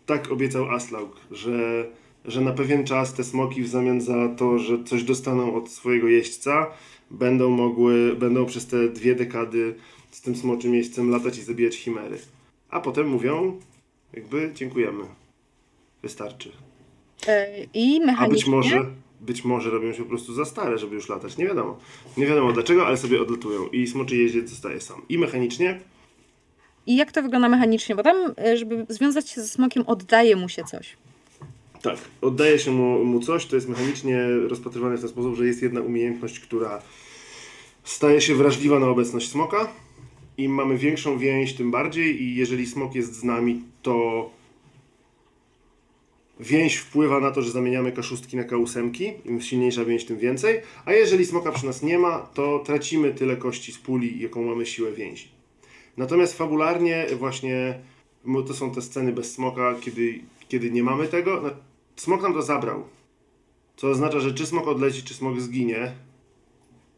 tak obiecał Aslaug, że, że na pewien czas te smoki w zamian za to, że coś dostaną od swojego jeźdźca, będą mogły, będą przez te dwie dekady z tym smoczym jeźdźcem latać i zabijać chimery. A potem mówią, jakby dziękujemy. Wystarczy. y, i A mechanicznie. być może, być może robią się po prostu za stare, żeby już latać. Nie wiadomo. Nie wiadomo dlaczego, ale sobie odlatują i smoczy jeździec zostaje sam. I mechanicznie I jak to wygląda mechanicznie? Bo tam, e, żeby związać się ze smokiem, oddaje mu się coś. Tak, oddaje się mu, mu coś, to jest mechanicznie rozpatrywane w ten sposób, że jest jedna umiejętność, która staje się wrażliwa na obecność smoka. Im mamy większą więź, tym bardziej i jeżeli smok jest z nami, to więź wpływa na to, że zamieniamy K6 na K8. Im silniejsza więź, tym więcej. A jeżeli smoka przy nas nie ma, to tracimy tyle kości z puli, jaką mamy siłę więzi. Natomiast fabularnie właśnie to są te sceny bez smoka, kiedy, kiedy nie mamy tego. Smok nam to zabrał. Co oznacza, że czy smok odleci, czy smok zginie,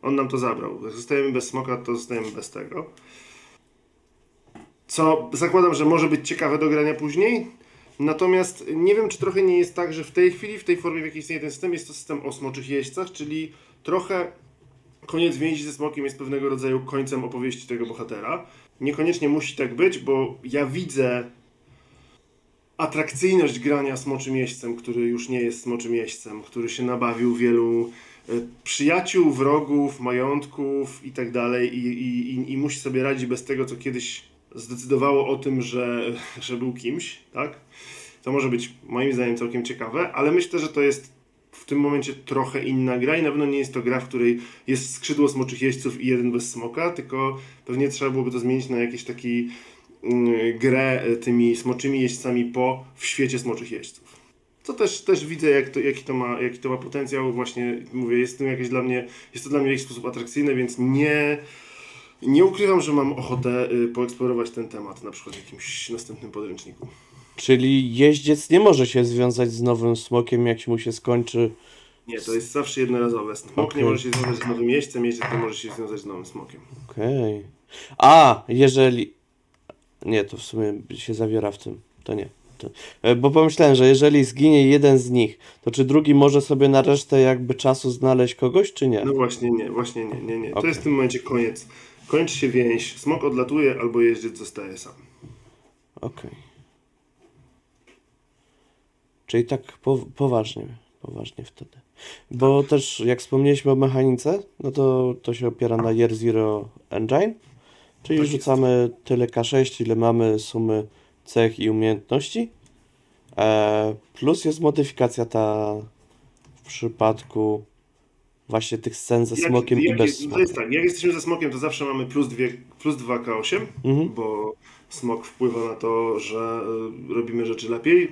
on nam to zabrał. Jak zostajemy bez smoka, to zostajemy bez tego. Co zakładam, że może być ciekawe do grania później. Natomiast nie wiem, czy trochę nie jest tak, że w tej chwili, w tej formie, w jakiej istnieje ten system, jest to system o smoczych jeźdźcach, czyli trochę koniec więzi ze smokiem jest pewnego rodzaju końcem opowieści tego bohatera. Niekoniecznie musi tak być, bo ja widzę atrakcyjność grania smoczym jeźdźcem, który już nie jest smoczym jeźdźcem, który się nabawił wielu e, przyjaciół, wrogów, majątków i tak dalej i, i, musi sobie radzić bez tego, co kiedyś zdecydowało o tym, że, że był kimś, tak? To może być moim zdaniem całkiem ciekawe, ale myślę, że to jest w tym momencie trochę inna gra i na pewno nie jest to gra, w której jest skrzydło smoczych jeźdźców i jeden bez smoka, tylko pewnie trzeba byłoby to zmienić na jakiś taki grę e, tymi smoczymi jeźdźcami po w świecie smoczych jeźdźców. Co też, też widzę, jak to, jaki, to ma, jaki to ma potencjał. Właśnie mówię, jest to jakieś dla mnie, jest to dla mnie w jakiś sposób atrakcyjne, więc nie, nie ukrywam, że mam ochotę y, poeksplorować ten temat, na przykład w jakimś następnym podręczniku. Czyli jeździec nie może się związać z nowym smokiem, jak mu się skończy. Nie, to jest zawsze jednorazowe. Smok Okej. nie może się związać z nowym jeźdźcem, jeździec nie może się związać z nowym smokiem. Okej. A, jeżeli. Nie, to w sumie się zawiera w tym. To nie. To... e, Bo pomyślałem, że jeżeli zginie jeden z nich, to czy drugi może sobie na resztę jakby czasu znaleźć kogoś, czy nie? No właśnie nie, właśnie nie, nie, nie. To Okej. jest w tym momencie koniec. Kończy się więź, smok odlatuje albo jeździec zostaje sam. Okej. Czyli tak po, poważnie, poważnie wtedy. Bo też jak wspomnieliśmy o mechanice, no to to się opiera na Year Zero Engine, czyli rzucamy tyle K6, ile mamy sumy cech i umiejętności. E, plus jest modyfikacja ta w przypadku właśnie tych scen ze Jak- smokiem i jak bez jest- smoka. To jest tak, jak jesteśmy ze smokiem, to zawsze mamy plus, dwie, plus 2 K8, Mhm. bo smok wpływa na to, że y, robimy rzeczy lepiej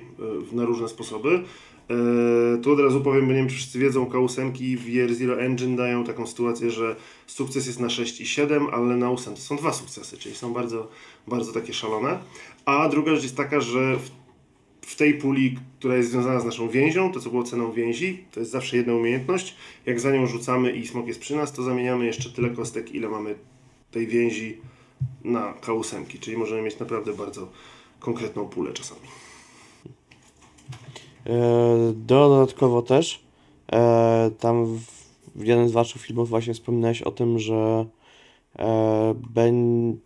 y, na różne sposoby. Y, tu od razu powiem, bo nie wiem czy wszyscy wiedzą, K8 w Year Zero Engine dają taką sytuację, że sukces jest na 6 i 7, ale na 8 to są dwa sukcesy, czyli są bardzo, bardzo takie szalone. A druga rzecz jest taka, że w w tej puli, która jest związana z naszą więzią, to co było ceną więzi, to jest zawsze jedna umiejętność. Jak za nią rzucamy i smok jest przy nas, to zamieniamy jeszcze tyle kostek, ile mamy tej więzi na K8, czyli możemy mieć naprawdę bardzo konkretną pulę czasami. E, Dodatkowo też e, tam w jeden z waszych filmów właśnie wspominałeś o tym, że e, ben...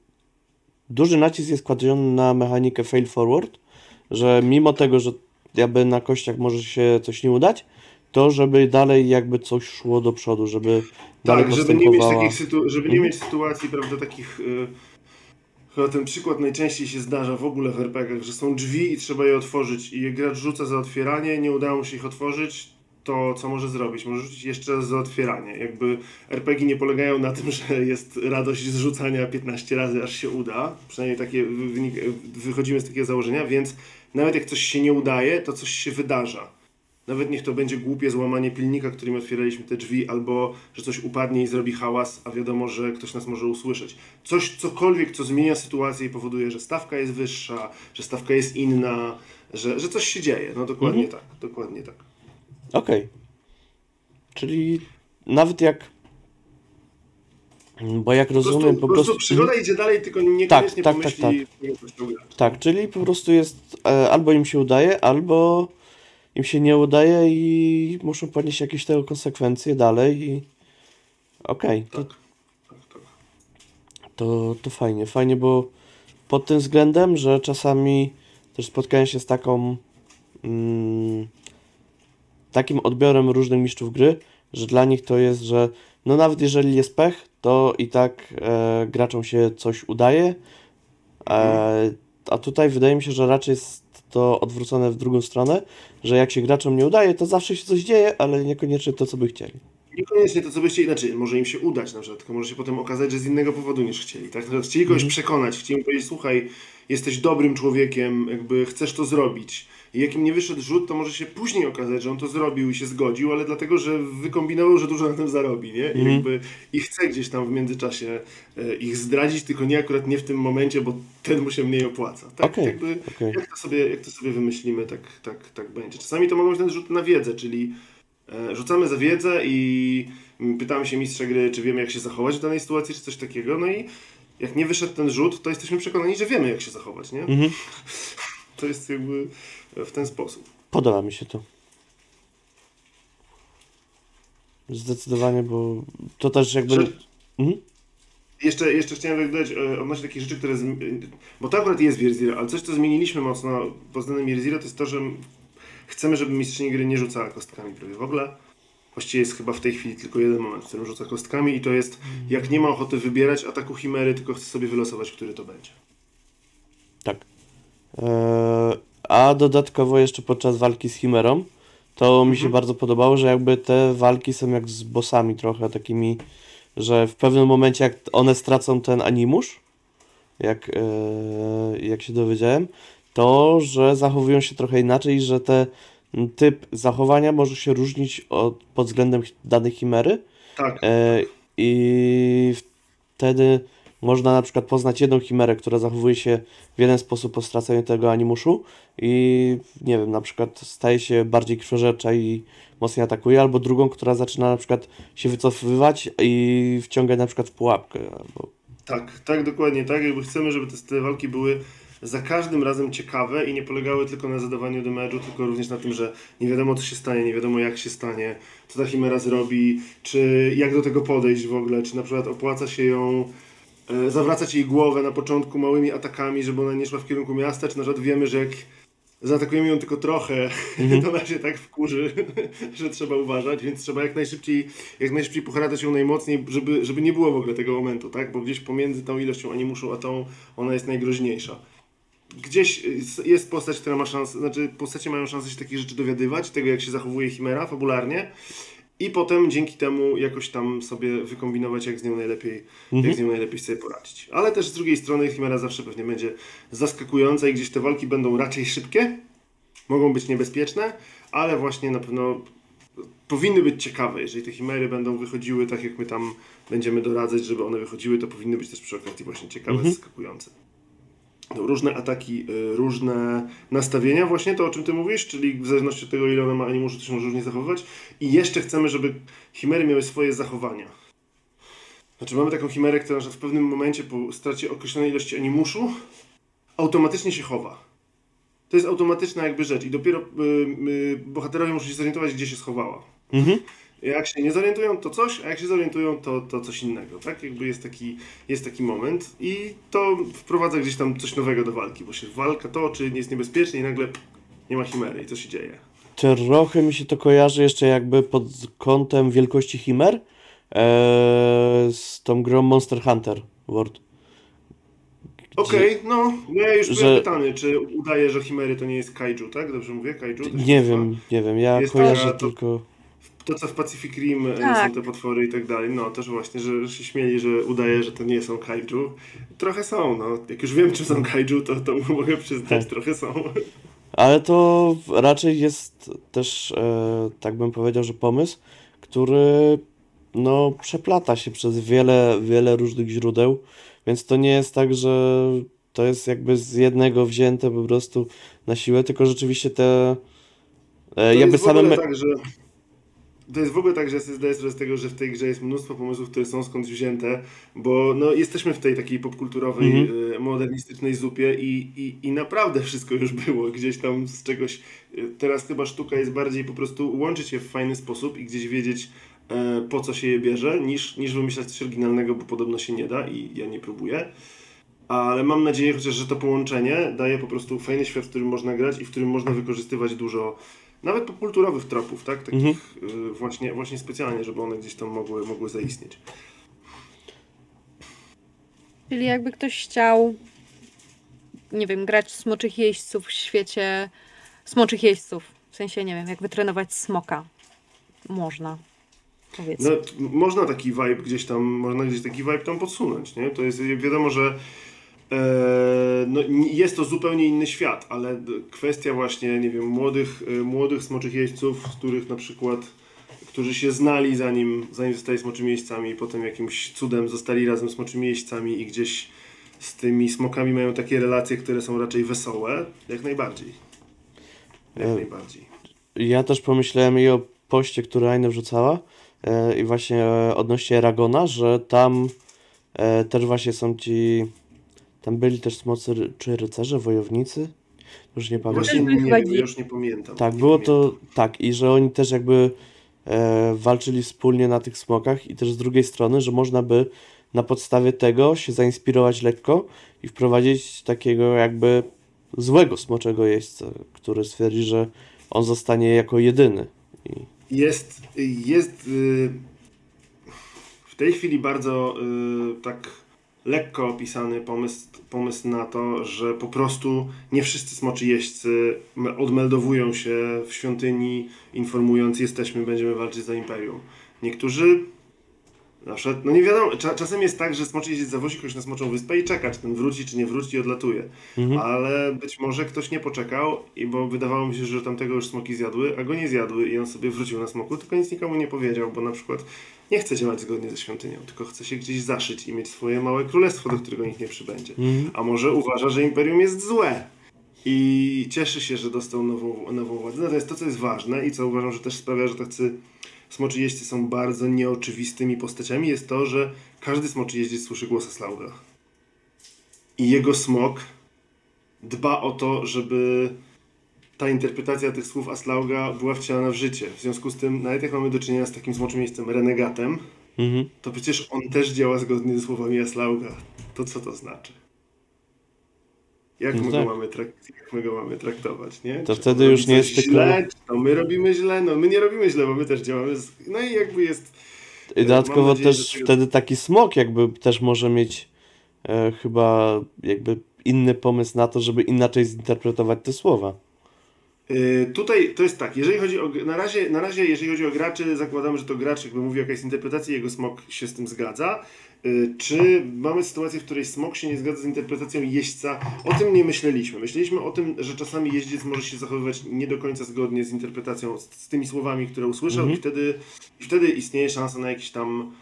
duży nacisk jest kładziony na mechanikę fail forward, że mimo tego, że jakby na kościach może się coś nie udać, to żeby dalej jakby coś szło do przodu, żeby dalej Tak, żeby nie mieć takich sytu- żeby nie Mhm. mieć sytuacji, prawda, takich. y, Chyba ten przykład najczęściej się zdarza w ogóle w RPG-ach, że są drzwi i trzeba je otworzyć i gracz rzuca za otwieranie, nie udało mu się ich otworzyć, to co może zrobić? Może rzucić jeszcze raz za otwieranie. Jakby RPG nie polegają na tym, że jest radość z rzucania 15 razy, aż się uda. Przynajmniej takie wynik, wychodzimy z takiego założenia, więc nawet jak coś się nie udaje, to coś się wydarza. Nawet niech to będzie głupie złamanie pilnika, którym otwieraliśmy te drzwi, albo że coś upadnie i zrobi hałas, a wiadomo, że ktoś nas może usłyszeć. Coś, cokolwiek, co zmienia sytuację i powoduje, że stawka jest wyższa, że stawka jest inna, że, że coś się dzieje. No dokładnie tak, dokładnie tak. Okej. Czyli nawet jak. Bo jak Po prostu, rozumiem, po prostu. przygoda idzie dalej, tylko niekoniecznie tak, pomyśli, tak, tego, co chciał grać. Tak, czyli po prostu jest e, albo im się udaje, albo im się nie udaje i muszą ponieść jakieś tego konsekwencje dalej i okej, to, Tak, tak, tak. to, to fajnie, fajnie, bo pod tym względem, że czasami też spotkałem się z taką mm, takim odbiorem różnych mistrzów gry, że dla nich to jest, że no nawet jeżeli jest pech, to i tak e, graczom się coś udaje. E, a tutaj wydaje mi się, że raczej jest to odwrócone w drugą stronę, że jak się graczom nie udaje, to zawsze się coś dzieje, ale niekoniecznie to, co by chcieli. Niekoniecznie to, co byście inaczej, może im się udać na przykład, tylko może się potem okazać, że z innego powodu niż chcieli. Tak? Chcieli kogoś przekonać, chcieli mu powiedzieć, słuchaj, jesteś dobrym człowiekiem, jakby chcesz to zrobić. I jak im nie wyszedł rzut, to może się później okazać, że on to zrobił i się zgodził, ale dlatego, że wykombinował, że dużo na tym zarobi, nie? I jakby i chce gdzieś tam w międzyczasie e, ich zdradzić, tylko nie akurat nie w tym momencie, bo ten mu się mniej opłaca. Tak? Okej, Jakby, okej. Jak, to sobie, jak to sobie wymyślimy, tak, tak, tak będzie. Czasami to mogą być ten rzut na wiedzę, czyli E, Rzucamy za wiedzę i mm, pytamy się mistrza gry, czy wiemy, jak się zachować w danej sytuacji, czy coś takiego. No i jak nie wyszedł ten rzut, to jesteśmy przekonani, że wiemy, jak się zachować, nie? To jest jakby w ten sposób. Podoba mi się to. Zdecydowanie, bo to też jakby. Mhm. Jeszcze, jeszcze chciałem dodać e, odnośnie takich rzeczy, które. zm- Bo to akurat jest Wierzira, ale coś, co zmieniliśmy mocno pod względem Wierzira, to jest to, że chcemy, żeby mistrzyni gry nie rzucała kostkami prawie w ogóle. Właściwie jest chyba w tej chwili tylko jeden moment, w którym rzuca kostkami i to jest, jak nie ma ochoty wybierać ataku Chimery, tylko chce sobie wylosować, który to będzie. Tak. Eee, a dodatkowo jeszcze podczas walki z Chimerą, to mi się bardzo podobało, że jakby te walki są jak z bossami trochę takimi, że w pewnym momencie jak one stracą ten animusz, jak, eee, jak się dowiedziałem, to że zachowują się trochę inaczej, że ten typ zachowania może się różnić od, pod względem danej chimery. Tak, E, I wtedy można na przykład poznać jedną chimerę, która zachowuje się w jeden sposób po straceniu tego animuszu i nie wiem, na przykład staje się bardziej krwiożercza i mocniej atakuje, albo drugą, która zaczyna na przykład się wycofywać i wciągać na przykład w pułapkę. Albo... Tak, tak, dokładnie tak. Jakby chcemy, żeby te, te walki były za każdym razem ciekawe i nie polegały tylko na zadawaniu damage'u, tylko również na tym, że nie wiadomo co się stanie, nie wiadomo jak się stanie, co ta chimera zrobi, czy jak do tego podejść w ogóle, czy na przykład opłaca się ją zawracać jej głowę na początku małymi atakami, żeby ona nie szła w kierunku miasta, czy na przykład wiemy, że jak zaatakujemy ją tylko trochę, to ona się tak wkurzy, że trzeba uważać, więc trzeba jak najszybciej, jak najszybciej pochradać ją najmocniej, żeby, żeby nie było w ogóle tego momentu, tak? Bo gdzieś pomiędzy tą ilością animuszu a tą, ona jest najgroźniejsza. Gdzieś jest postać, która ma szansę, znaczy postacie mają szansę się takich rzeczy dowiadywać, tego jak się zachowuje Chimera fabularnie i potem dzięki temu jakoś tam sobie wykombinować, jak z nią najlepiej, jak z nią najlepiej sobie poradzić. Ale też z drugiej strony Chimera zawsze pewnie będzie zaskakująca i gdzieś te walki będą raczej szybkie, mogą być niebezpieczne, ale właśnie na pewno powinny być ciekawe. Jeżeli te chimery będą wychodziły tak, jak my tam będziemy doradzać, żeby one wychodziły, to powinny być też przy okazji właśnie ciekawe, zaskakujące. Różne ataki, y, różne nastawienia, właśnie to o czym ty mówisz, czyli w zależności od tego, ile one ma animuszu, to się może różnie zachowywać. I jeszcze chcemy, żeby chimery miały swoje zachowania. Znaczy mamy taką chimerę, która w pewnym momencie po stracie określonej ilości animuszu automatycznie się chowa. To jest automatyczna jakby rzecz i dopiero y, y, bohaterowie muszą się zorientować, gdzie się schowała. Jak się nie zorientują, to coś, a jak się zorientują, to, to coś innego. Tak? Jakby jest taki, jest taki moment i to wprowadza gdzieś tam coś nowego do walki, bo się walka toczy, jest niebezpiecznie i nagle nie ma chimery i co się dzieje. Trochę mi się to kojarzy jeszcze jakby pod kątem wielkości chimer eee, z tą grą Monster Hunter World. Okej, no, ja już że- byłem pytany, czy udaje, że chimery to nie jest kaiju, tak? Dobrze mówię? Kaiju? Nie wiem, nie wiem, ja Jest kojarzę taka- to- tylko... To, co w Pacific Rim e, Tak. są te potwory i tak dalej, no też właśnie, że że się śmieli, że udaje, że to nie są kaiju. Trochę są, no. Jak już wiem, czy są kaiju, to, to mogę przyznać, Tak. trochę są. Ale to raczej jest też, e, tak bym powiedział, że pomysł, który no, przeplata się przez wiele, wiele różnych źródeł, więc to nie jest tak, że to jest jakby z jednego wzięte po prostu na siłę, tylko rzeczywiście te e, To jakby jest w ogóle same... tak, że to jest w ogóle tak, że ja sobie zdaję sprawę z tego, że w tej grze jest mnóstwo pomysłów, które są skądś wzięte, bo no, jesteśmy w tej takiej popkulturowej, Mhm. e, modernistycznej zupie i, i, i naprawdę wszystko już było gdzieś tam z czegoś. e, Teraz chyba sztuka jest bardziej po prostu łączyć je w fajny sposób i gdzieś wiedzieć e, po co się je bierze, niż, niż wymyślać coś oryginalnego, bo podobno się nie da i ja nie próbuję. Ale mam nadzieję chociaż, że to połączenie daje po prostu fajny świat, w którym można grać i w którym można wykorzystywać dużo nawet popkulturowych tropów, tak? Takich Mhm. y, właśnie, właśnie specjalnie, żeby one gdzieś tam mogły, mogły zaistnieć. Czyli jakby ktoś chciał, nie wiem, grać smoczych jeźdźców w świecie smoczych jeźdźców. W sensie, nie wiem, jak wytrenować smoka. Można. Powiedzmy. No, można taki vibe gdzieś tam, można gdzieś taki vibe tam podsunąć, nie? To jest, wiadomo, że no, n- jest to zupełnie inny świat, ale kwestia właśnie, nie wiem, młodych, e, młodych smoczych jeźdźców, z których na przykład, którzy się znali zanim, zanim zostali smoczymi jeźdźcami i potem jakimś cudem zostali razem smoczymi jeźdźcami i gdzieś z tymi smokami mają takie relacje, które są raczej wesołe, jak najbardziej. Jak E, najbardziej. Ja też pomyślałem i o poście, który Aina wrzucała e, i właśnie e, odnośnie Ragona, że tam e, też właśnie są ci, tam byli też smocy ry- czy rycerze, wojownicy, już nie pamiętam. Właśnie byli nie chyba wiem, dzi- ja już nie pamiętam. Tak, nie było pamiętam. to tak i że oni też jakby e, walczyli wspólnie na tych smokach i też z drugiej strony, że można by na podstawie tego się zainspirować lekko i wprowadzić takiego jakby złego smoczego jeźdźca, który stwierdzi, że on zostanie jako jedyny. I, Jest, jest y, w tej chwili bardzo y, tak lekko opisany pomysł, pomysł na to, że po prostu nie wszyscy smoczy jeźdźcy me- odmeldowują się w świątyni, informując jesteśmy, będziemy walczyć za Imperium. Niektórzy na przykład, no nie wiadomo, cza, czasem jest tak, że smoczy jeździec zawozi kogoś na smoczą wyspę i czeka, czy ten wróci, czy nie wróci i odlatuje. mhm. Ale być może ktoś nie poczekał, i bo wydawało mi się, że tamtego już smoki zjadły, a go nie zjadły i on sobie wrócił na smoku, tylko nic nikomu nie powiedział, bo na przykład nie chce działać zgodnie ze świątynią, tylko chce się gdzieś zaszyć i mieć swoje małe królestwo, do którego nikt nie przybędzie. Mhm. A może uważa, że imperium jest złe i cieszy się, że dostał nową, nową władzę. No to jest to, co jest ważne i co uważam, że też sprawia, że tacy smoczy jeźdźcy są bardzo nieoczywistymi postaciami, jest to, że każdy smoczy jeździec słyszy głos Aslauga. I jego smok dba o to, żeby ta interpretacja tych słów Aslauga była wcielana w życie. W związku z tym, nawet jak mamy do czynienia z takim smoczym jeźdźcem renegatem, Mhm. to przecież on też działa zgodnie ze słowami Aslauga. To co to znaczy? Jak, No my, tak. go mamy jak my go mamy traktować, nie? To Czy wtedy już nie jest tylko- źle, czy to my robimy źle? No my nie robimy źle, bo my też działamy z... No i jakby jest... I Mam dodatkowo nadzieję, też tego- wtedy taki smok jakby też może mieć e, chyba jakby inny pomysł na to, żeby inaczej zinterpretować te słowa. Yy, tutaj to jest tak, jeżeli chodzi o. Na razie, na razie, jeżeli chodzi o graczy, zakładamy, że to gracz jakby mówi jaka jest interpretacja, jego smok się z tym zgadza. Yy, Czy mamy sytuację, w której smok się nie zgadza z interpretacją jeźdźca? O tym nie myśleliśmy. Myśleliśmy o tym, że czasami jeździec może się zachowywać nie do końca zgodnie z interpretacją, z, z tymi słowami, które usłyszał, Mhm. i, wtedy, i wtedy istnieje szansa na jakiś tam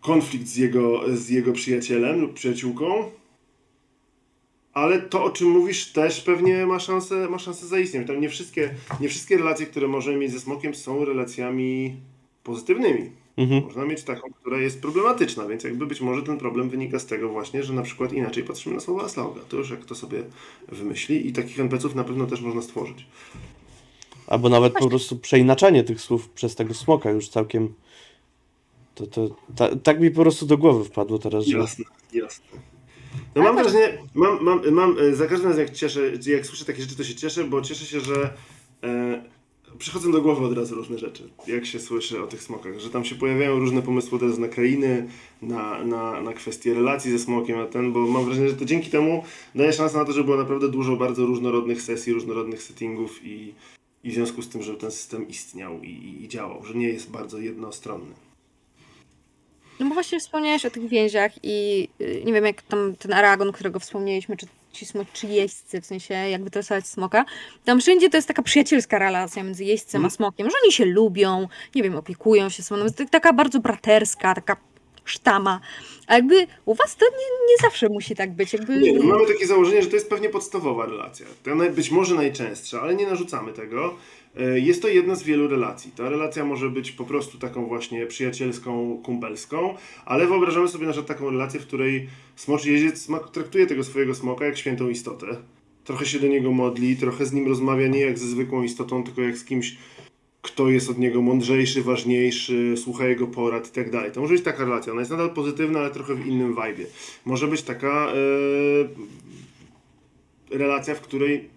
konflikt z jego, z jego przyjacielem lub przyjaciółką. Ale to, o czym mówisz, też pewnie ma szansę, ma szansę zaistnieć. Tam nie wszystkie, nie wszystkie relacje, które możemy mieć ze smokiem, są relacjami pozytywnymi. Mhm. Można mieć taką, która jest problematyczna, więc jakby być może ten problem wynika z tego właśnie, że na przykład inaczej patrzymy na słowa Aslauga. To już jak kto sobie wymyśli i takich NPC-ów na pewno też można stworzyć. Albo nawet po prostu przeinaczanie tych słów przez tego smoka już całkiem. To, to, ta, tak mi po prostu do głowy wpadło teraz, że. Jasne, jasne. No mam wrażenie, mam, mam, mam, e, za każdym razem jak cieszę, jak słyszę takie rzeczy, to się cieszę, bo cieszę się, że e, przychodzą do głowy od razu różne rzeczy, jak się słyszy o tych smokach, że tam się pojawiają różne pomysły od razu na krainy, na, na, na kwestie relacji ze smokiem, a ten, bo mam wrażenie, że to dzięki temu daje szansę na to, żeby było naprawdę dużo bardzo różnorodnych sesji, różnorodnych settingów i, i w związku z tym, żeby ten system istniał i, i, i działał, że nie jest bardzo jednostronny. No bo właśnie wspomniałeś o tych więziach i y, nie wiem, jak tam ten Aragon, którego wspomnieliśmy, czy ci smoczy jeźdźcy, w sensie jak wytresować smoka. Tam wszędzie to jest taka przyjacielska relacja między jeźdźcem a Mhm. smokiem, że oni się lubią, nie wiem, opiekują się sobą. Jest taka bardzo braterska, taka sztama. A jakby u was to nie, nie zawsze musi tak być. Jakby... Nie, no mamy takie założenie, że to jest pewnie podstawowa relacja. To być może najczęstsza, ale nie narzucamy tego. E, Jest to jedna z wielu relacji. Ta relacja może być po prostu taką właśnie przyjacielską, kumpelską, ale wyobrażamy sobie na przykład taką relację, w której smoczy jeździec traktuje tego swojego smoka jak świętą istotę. Trochę się do niego modli, trochę z nim rozmawia nie jak ze zwykłą istotą, tylko jak z kimś, kto jest od niego mądrzejszy, ważniejszy, słucha jego porad i tak dalej. To może być taka relacja. Ona jest nadal pozytywna, ale trochę w innym vibe. Może być taka e, relacja, w której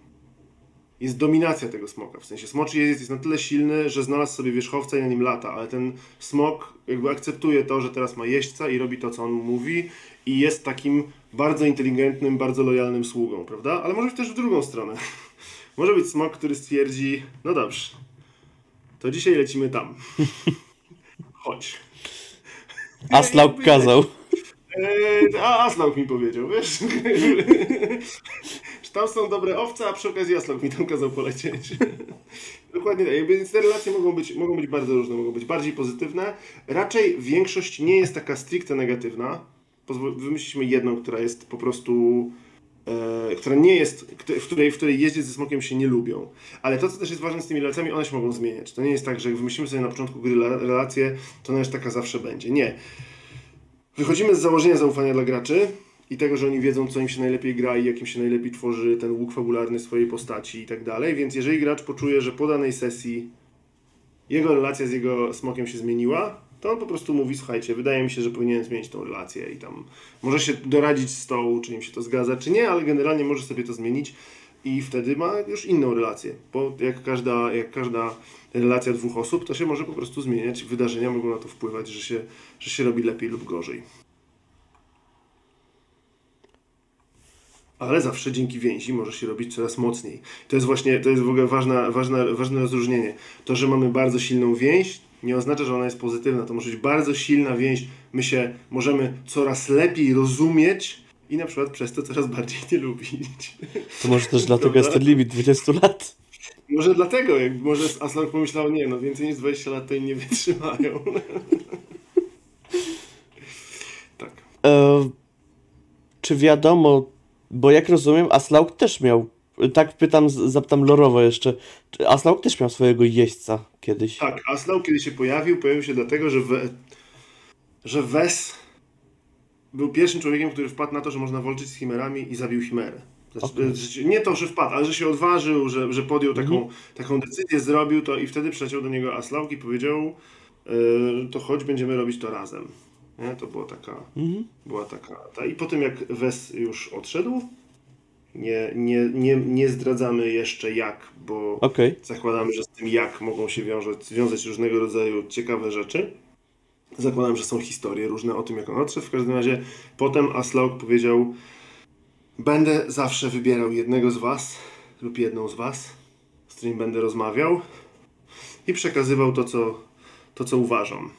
jest dominacja tego smoka. W sensie smoczy jeździec jest na tyle silny, że znalazł sobie wierzchowca i na nim lata, ale ten smok jakby akceptuje to, że teraz ma jeźdźca i robi to, co on mu mówi i jest takim bardzo inteligentnym, bardzo lojalnym sługą, prawda? Ale może być też w drugą stronę. może być smok, który stwierdzi, no dobrze, to dzisiaj lecimy tam. Chodź. Aslaug Jakby- kazał. Eee, a Aslaug mi powiedział, wiesz? Tam są dobre owce, a przy okazji Aslaug mi tam kazał polecieć. Dokładnie tak. Więc te relacje mogą być, mogą być bardzo różne, mogą być bardziej pozytywne. Raczej większość nie jest taka stricte negatywna. Wymyśliliśmy jedną, która jest po prostu. E, która nie jest, w której, w której jeździec ze smokiem się nie lubią. Ale to, co też jest ważne z tymi relacjami, one się mogą zmieniać. To nie jest tak, że jak wymyślimy sobie na początku gry la- relację, to ona już taka zawsze będzie. Nie. Wychodzimy z założenia zaufania dla graczy i tego, że oni wiedzą, co im się najlepiej gra i jak im się najlepiej tworzy ten łuk fabularny swojej postaci i tak dalej. Więc jeżeli gracz poczuje, że po danej sesji jego relacja z jego smokiem się zmieniła, to on po prostu mówi, słuchajcie, wydaje mi się, że powinien zmienić tą relację i tam może się doradzić z stołu, czy im się to zgadza, czy nie, ale generalnie może sobie to zmienić i wtedy ma już inną relację, bo jak każda, jak każda relacja dwóch osób, to się może po prostu zmieniać, wydarzenia mogą na to wpływać, że się, że się robi lepiej lub gorzej. Ale zawsze dzięki więzi może się robić coraz mocniej. To jest właśnie, to jest w ogóle ważna, ważna, ważne rozróżnienie. To, że mamy bardzo silną więź, nie oznacza, że ona jest pozytywna. To może być bardzo silna więź. My się możemy coraz lepiej rozumieć i na przykład przez to coraz bardziej nie lubić. To może też dlatego jest ten limit 20 lat. Może dlatego, jak może Aslan pomyślał, nie no, więcej niż 20 lat to im nie wytrzymają. tak. E, czy wiadomo, bo jak rozumiem, Aslaug też miał, tak pytam, zapytam lorowo jeszcze, Aslaug też miał swojego jeźdźca kiedyś? Tak, Aslau kiedy się pojawił, pojawił się dlatego, że, we, że Wes był pierwszym człowiekiem, który wpadł na to, że można walczyć z chimerami i zabił chimerę. Znaczy, Okej. że- Nie to, że wpadł, ale że się odważył, że, że podjął taką, taką decyzję, zrobił to i wtedy przyleciał do niego Aslaug i powiedział yy, to chodź, będziemy robić to razem. Nie? To była taka, Mhm. była taka ta. I po tym jak Wes już odszedł, nie, nie, nie, nie zdradzamy jeszcze jak, bo Okej. Zakładamy, że z tym jak mogą się wiązać, wiązać różnego rodzaju ciekawe rzeczy. Zakładam, że są historie różne o tym, jak on odszedł. W każdym razie potem Aslaug powiedział będę zawsze wybierał jednego z was lub jedną z was, z którym będę rozmawiał i przekazywał to, co, to, co uważam.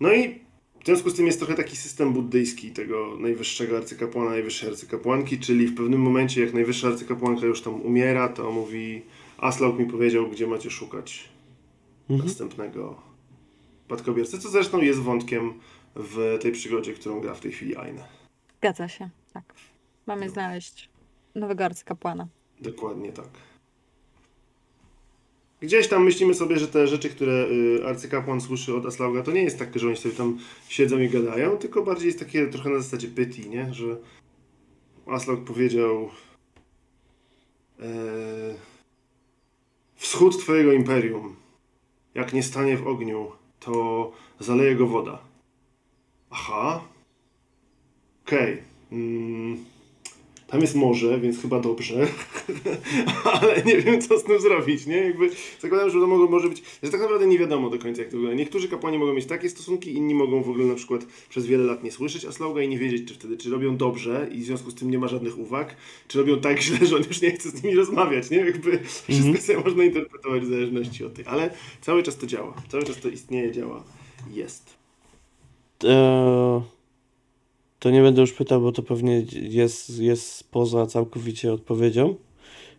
No i związku z tym jest trochę taki system buddyjski tego najwyższego arcykapłana, najwyższej arcykapłanki, czyli w pewnym momencie, jak najwyższa arcykapłanka już tam umiera, to mówi Aslaug mi powiedział, gdzie macie szukać następnego spadkobiercy, co zresztą jest wątkiem w tej przygodzie, którą gra w tej chwili Aine. Zgadza się, tak. Mamy znaleźć nowego arcykapłana. Dokładnie tak. Gdzieś tam myślimy sobie, że te rzeczy, które y, arcykapłan słyszy od Aslauga, to nie jest tak, że oni sobie tam siedzą i gadają, tylko bardziej jest takie trochę na zasadzie pyti, nie? Że Aslaug powiedział e, Wschód twojego imperium, jak nie stanie w ogniu, to zaleje go woda. Aha. Okej. Mm. Tam jest morze, więc chyba dobrze. Ale nie wiem, co z tym zrobić, nie? Jakby zakładam, że to mogło, może być, że tak naprawdę nie wiadomo do końca, jak to wygląda. Niektórzy kapłani mogą mieć takie stosunki, inni mogą w ogóle na przykład przez wiele lat nie słyszeć Aslauga i nie wiedzieć, czy wtedy, czy robią dobrze i w związku z tym nie ma żadnych uwag, czy robią tak źle, że on już nie chce z nimi rozmawiać, nie? Jakby wszystko sobie można interpretować w zależności od tych. Ale cały czas to działa. Cały czas to istnieje, działa, jest. E, to nie będę już pytał, bo to pewnie jest, jest poza całkowicie odpowiedzią.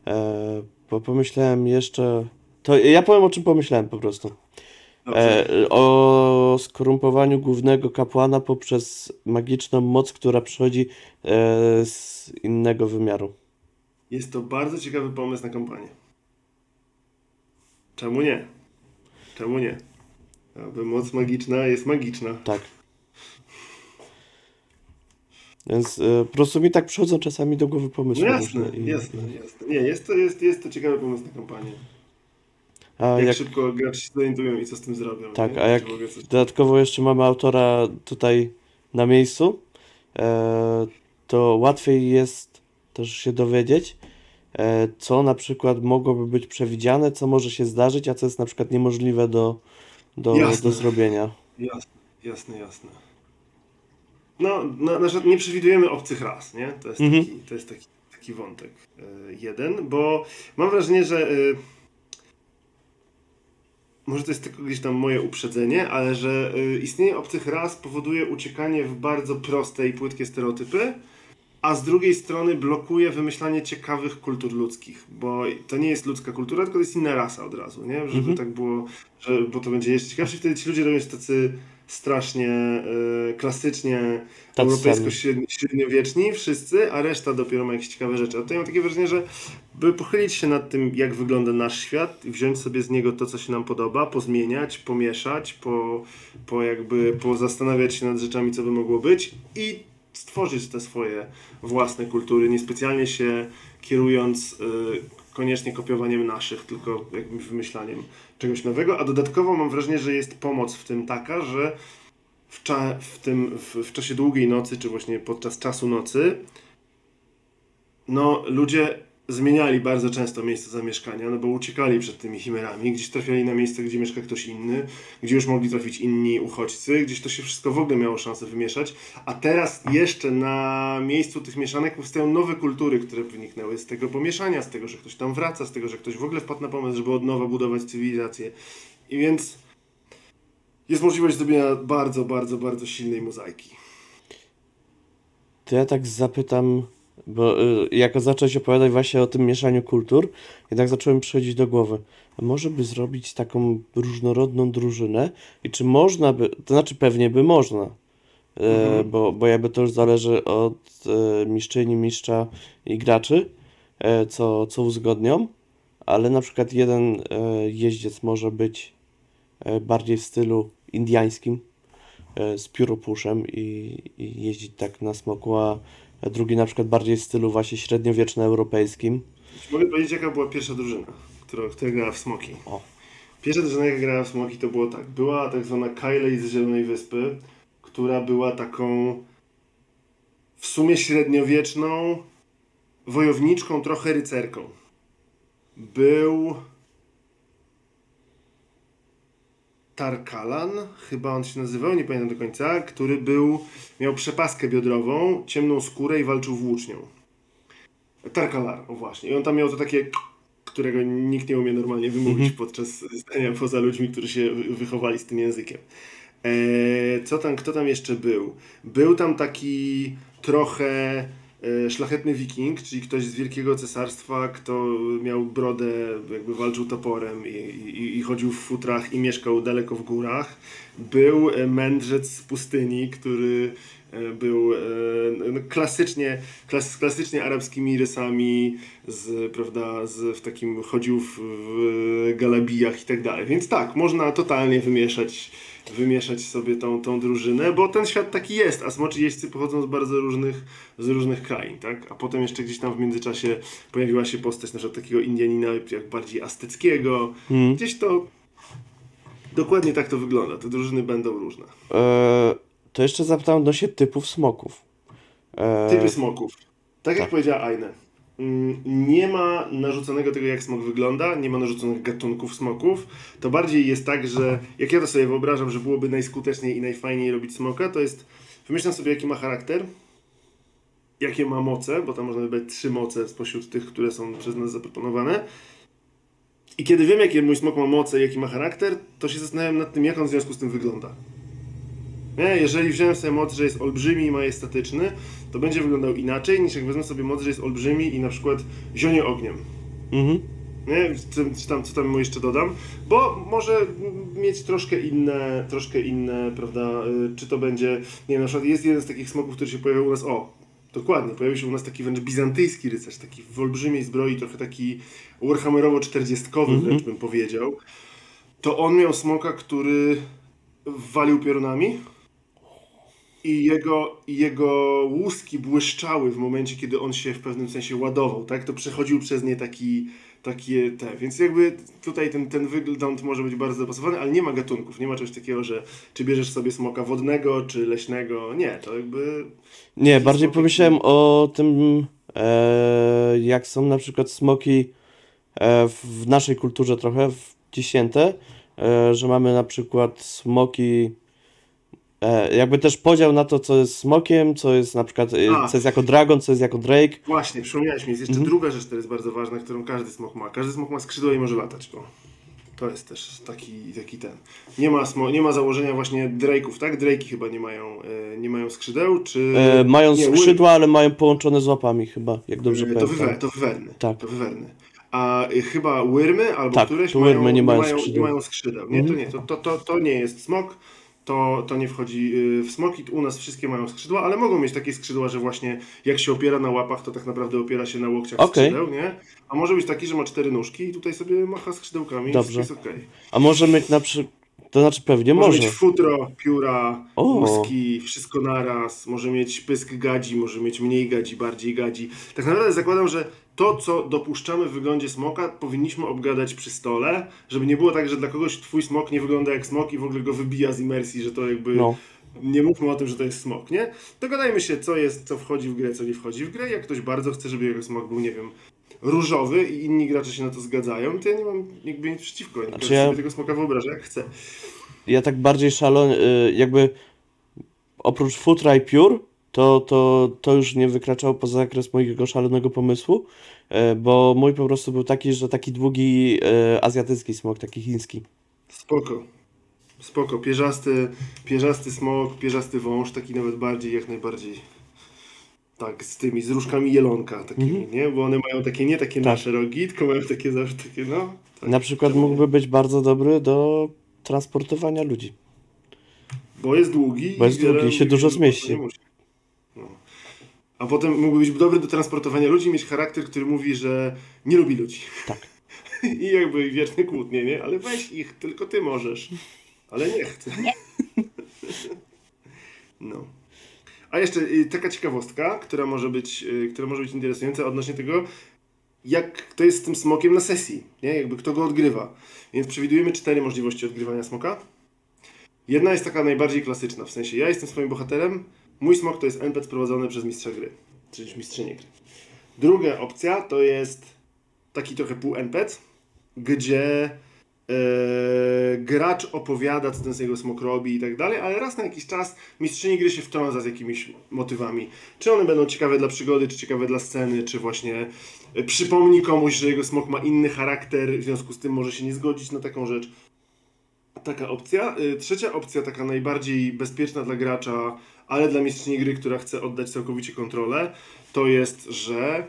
E, bo pomyślałem jeszcze. To ja powiem o czym pomyślałem po prostu. E, o skorumpowaniu głównego kapłana poprzez magiczną moc, która przychodzi e, z innego wymiaru. Jest to bardzo ciekawy pomysł na kampanię. Czemu nie? Czemu nie? Aby moc magiczna jest magiczna. Tak. Więc e, po prostu mi tak przychodzą czasami do głowy No pomysły. jasne, różne i- jasne, jasne. Nie, jest to, jest, jest to ciekawy pomysł na kampanię. A Jak, jak szybko gracze się zorientują i co z tym zrobią. Tak, nie? a jak coś- dodatkowo jeszcze mamy autora tutaj na miejscu, e, to łatwiej jest też się dowiedzieć, e, co na przykład mogłoby być przewidziane, co może się zdarzyć, a co jest na przykład niemożliwe do, do, Jasne. do zrobienia. Jasne, jasne, jasne. No, na, na przykład nie przewidujemy obcych ras, nie? To jest Mhm. taki, to jest taki, taki wątek e, jeden, bo mam wrażenie, że e, może to jest tylko gdzieś tam moje uprzedzenie, ale że e, istnienie obcych ras powoduje uciekanie w bardzo proste i płytkie stereotypy, a z drugiej strony blokuje wymyślanie ciekawych kultur ludzkich, bo to nie jest ludzka kultura, tylko to jest inna rasa od razu, nie? Żeby Mhm. tak było, że, bo to będzie jeszcze ciekawsze, wtedy ci ludzie robią się tacy strasznie e, klasycznie europejsko-średniowieczni wszyscy, a reszta dopiero ma jakieś ciekawe rzeczy. A to ja mam takie wrażenie, że by pochylić się nad tym, jak wygląda nasz świat i wziąć sobie z niego to, co się nam podoba, pozmieniać, pomieszać, po, po jakby pozastanawiać się nad rzeczami, co by mogło być i stworzyć te swoje własne kultury, niespecjalnie się kierując y, koniecznie kopiowaniem naszych, tylko jakimś wymyślaniem czegoś nowego, a dodatkowo mam wrażenie, że jest pomoc w tym taka, że w, cza- w, tym, w, w czasie długiej nocy, czy właśnie podczas czasu nocy, no ludzie zmieniali bardzo często miejsce zamieszkania, no bo uciekali przed tymi chimerami, gdzieś trafiali na miejsce, gdzie mieszka ktoś inny, gdzie już mogli trafić inni uchodźcy, gdzieś to się wszystko w ogóle miało szansę wymieszać, a teraz jeszcze na miejscu tych mieszanek powstają nowe kultury, które wyniknęły z tego pomieszania, z tego, że ktoś tam wraca, z tego, że ktoś w ogóle wpadł na pomysł, żeby od nowa budować cywilizację. I więc jest możliwość zrobienia bardzo, bardzo, bardzo silnej mozaiki. To ja tak zapytam, bo y, jak zacząłeś opowiadać właśnie o tym mieszaniu kultur, jednak zacząłem przychodzić do głowy, a może by zrobić taką różnorodną drużynę i czy można by, to znaczy pewnie by można, e, Mhm. bo, bo jakby to już zależy od e, mistrzyni, mistrza i graczy, e, co, co uzgodnią, ale na przykład jeden jeździec może być bardziej w stylu indiańskim, z pióropuszem i, i jeździć tak na smoku, a drugi na przykład bardziej w stylu właśnie średniowieczno-europejskim. Mogę powiedzieć, jaka była pierwsza drużyna, która, która grała w Smoki. O. Pierwsza drużyna, jaka grała w Smoki, to było tak. Była tak zwana Kylej z Zielonej Wyspy, która była taką w sumie średniowieczną wojowniczką, trochę rycerką. Był Tarkalan, chyba on się nazywał, nie pamiętam do końca, który był, miał przepaskę biodrową, ciemną skórę i walczył włócznią. Tarkalar, o właśnie. I on tam miał to takie, którego nikt nie umie normalnie wymówić podczas zdania poza ludźmi, którzy się wy- wychowali z tym językiem. Eee, co tam, kto tam jeszcze był? Był tam taki trochę szlachetny wiking, czyli ktoś z Wielkiego Cesarstwa, kto miał brodę, jakby walczył toporem i, i, i chodził w futrach i mieszkał daleko w górach. Był e, mędrzec z pustyni, który e, był e, no, klasycznie, klas, klasycznie arabskimi rysami, z, prawda, z, w takim, chodził w, w galabijach i tak dalej. Więc tak, można totalnie wymieszać, wymieszać sobie tą, tą drużynę, bo ten świat taki jest, a smoczy jeźdźcy pochodzą z bardzo różnych, z różnych krain, tak? A potem jeszcze gdzieś tam w międzyczasie pojawiła się postać na przykład takiego Indianina jak bardziej azteckiego. Mhm. Gdzieś to dokładnie tak to wygląda. Te drużyny będą różne. E, to jeszcze zapytam odnośnie typów smoków. E, Typy smoków. Tak jak tak. powiedziała Aine. Mm, Nie ma narzuconego tego, jak smok wygląda, nie ma narzuconych gatunków smoków. To bardziej jest tak, że jak ja to sobie wyobrażam, że byłoby najskuteczniej i najfajniej robić smoka, to jest wymyślam sobie, jaki ma charakter, jakie ma moce, bo tam można wybrać trzy moce spośród tych, które są przez nas zaproponowane. I kiedy wiem, jakie mój smok ma moce jaki ma charakter, to się zastanawiam nad tym, jak on w związku z tym wygląda. Nie? Jeżeli wziąłem sobie moc, że jest olbrzymi i majestatyczny, to będzie wyglądał inaczej niż jak wezmę sobie moc, że jest olbrzymi i na przykład zionie ogniem. mhm. Nie? Co, tam, co tam mu jeszcze dodam? Bo może mieć troszkę inne, troszkę inne, prawda, y, czy to będzie, nie wiem, na przykład jest jeden z takich smoków, który się pojawił u nas, o, dokładnie, pojawił się u nas taki wręcz bizantyjski rycerz, taki w olbrzymiej zbroi, trochę taki warhammerowo-czterdziestkowy Mhm. wręcz bym powiedział. To on miał smoka, który walił piorunami i jego, i jego łuski błyszczały w momencie, kiedy on się w pewnym sensie ładował, tak? To przechodził przez nie taki, takie te, więc jakby tutaj ten, ten wygląd może być bardzo dopasowany, ale nie ma gatunków, nie ma czegoś takiego, że czy bierzesz sobie smoka wodnego, czy leśnego, nie, to jakby Nie, bardziej smok pomyślałem o tym e, jak są na przykład smoki e, w naszej kulturze trochę wciśnięte, e, że mamy na przykład smoki, jakby też podział na to, co jest smokiem, co jest na przykład, e, A. co jest jako dragon, co jest jako drake. Właśnie, przypomniałeś mi, jest jeszcze Mhm. druga rzecz, która jest bardzo ważna, którą każdy smok ma. Każdy smok ma skrzydła i może latać. O. To jest też taki, taki ten. Nie ma, smo, nie ma założenia właśnie drake'ów, tak? Drake'i chyba nie mają, e, nie mają skrzydeł, czy... E, mają nie, skrzydła, ale mają połączone z łapami chyba, jak dobrze E, To, pamiętam. wywer, to wywerny. Tak. To wywerny. A y, chyba łyrmy albo Tak, któreś to mają, nie mają mają, skrzydeł. nie mają skrzydeł. Nie, to Mhm. nie, to, to, to, to nie jest smok, to, to nie wchodzi y, w smoki. U nas wszystkie mają skrzydła, ale mogą mieć takie skrzydła, że właśnie jak się opiera na łapach, to tak naprawdę opiera się na łokciach Okej. skrzydeł, nie? A może być taki, że ma cztery nóżki i tutaj sobie macha skrzydełkami Dobrze. jest okej. A może mieć na przykład, to znaczy pewnie Może, może. mieć futro, pióra, O. łuski, wszystko naraz. Może mieć pysk gadzi, może mieć mniej gadzi, bardziej gadzi. Tak naprawdę zakładam, że to, co dopuszczamy w wyglądzie smoka, powinniśmy obgadać przy stole, żeby nie było tak, że dla kogoś twój smok nie wygląda jak smok i w ogóle go wybija z imersji, że to jakby... No. Nie mówmy o tym, że to jest smok, nie? Dogadajmy się, co jest, co wchodzi w grę, co nie wchodzi w grę. Jak ktoś bardzo chce, żeby jego smok był, nie wiem, różowy i inni gracze się na to zgadzają, to ja nie mam jakby nic przeciwko. Znaczy każdy ja- sobie tego smoka wyobraża, jak chce. Ja tak bardziej szalony, y, jakby oprócz futra i piór, to, to, to już nie wykraczało poza zakres mojego szalonego pomysłu, e, bo mój po prostu był taki, że taki długi e, azjatycki smok, taki chiński. Spoko. Spoko. Pierzasty, pierzasty smok, pierzasty wąż, taki nawet bardziej, jak najbardziej. Tak, z tymi, z różkami jelonka takimi, Mhm. nie? Bo one mają takie, nie takie Tak. nasze rogi, tylko mają takie zawsze takie, no. Tak, Na przykład czemu mógłby być bardzo dobry do transportowania ludzi. Bo jest długi. Bo jest długi i się dużo zmieści. Nie. A potem mógłby być dobry do transportowania ludzi, mieć charakter, który mówi, że nie lubi ludzi. Tak. I jakby wieczne kłótnie, nie? Ale weź ich, tylko ty możesz. Ale nie chcę. No. A jeszcze y, taka ciekawostka, która może być, y, która może być interesująca odnośnie tego, jak to jest z tym smokiem na sesji, nie? Jakby kto go odgrywa. Więc przewidujemy cztery możliwości odgrywania smoka. Jedna jest taka najbardziej klasyczna, w sensie ja jestem swoim bohaterem, mój smok to jest NPC prowadzony przez mistrza gry, czyli mistrzynię gry. Druga opcja to jest taki trochę pół NPC, gdzie e, gracz opowiada, co ten jego smok robi i tak dalej, ale raz na jakiś czas mistrzyni gry się wtrąca z jakimiś motywami. Czy one będą ciekawe dla przygody, czy ciekawe dla sceny, czy właśnie e, przypomni komuś, że jego smok ma inny charakter, w związku z tym może się nie zgodzić na taką rzecz. Taka opcja. Y, Trzecia opcja, taka najbardziej bezpieczna dla gracza, ale dla mistrzyni gry, która chce oddać całkowicie kontrolę, to jest, że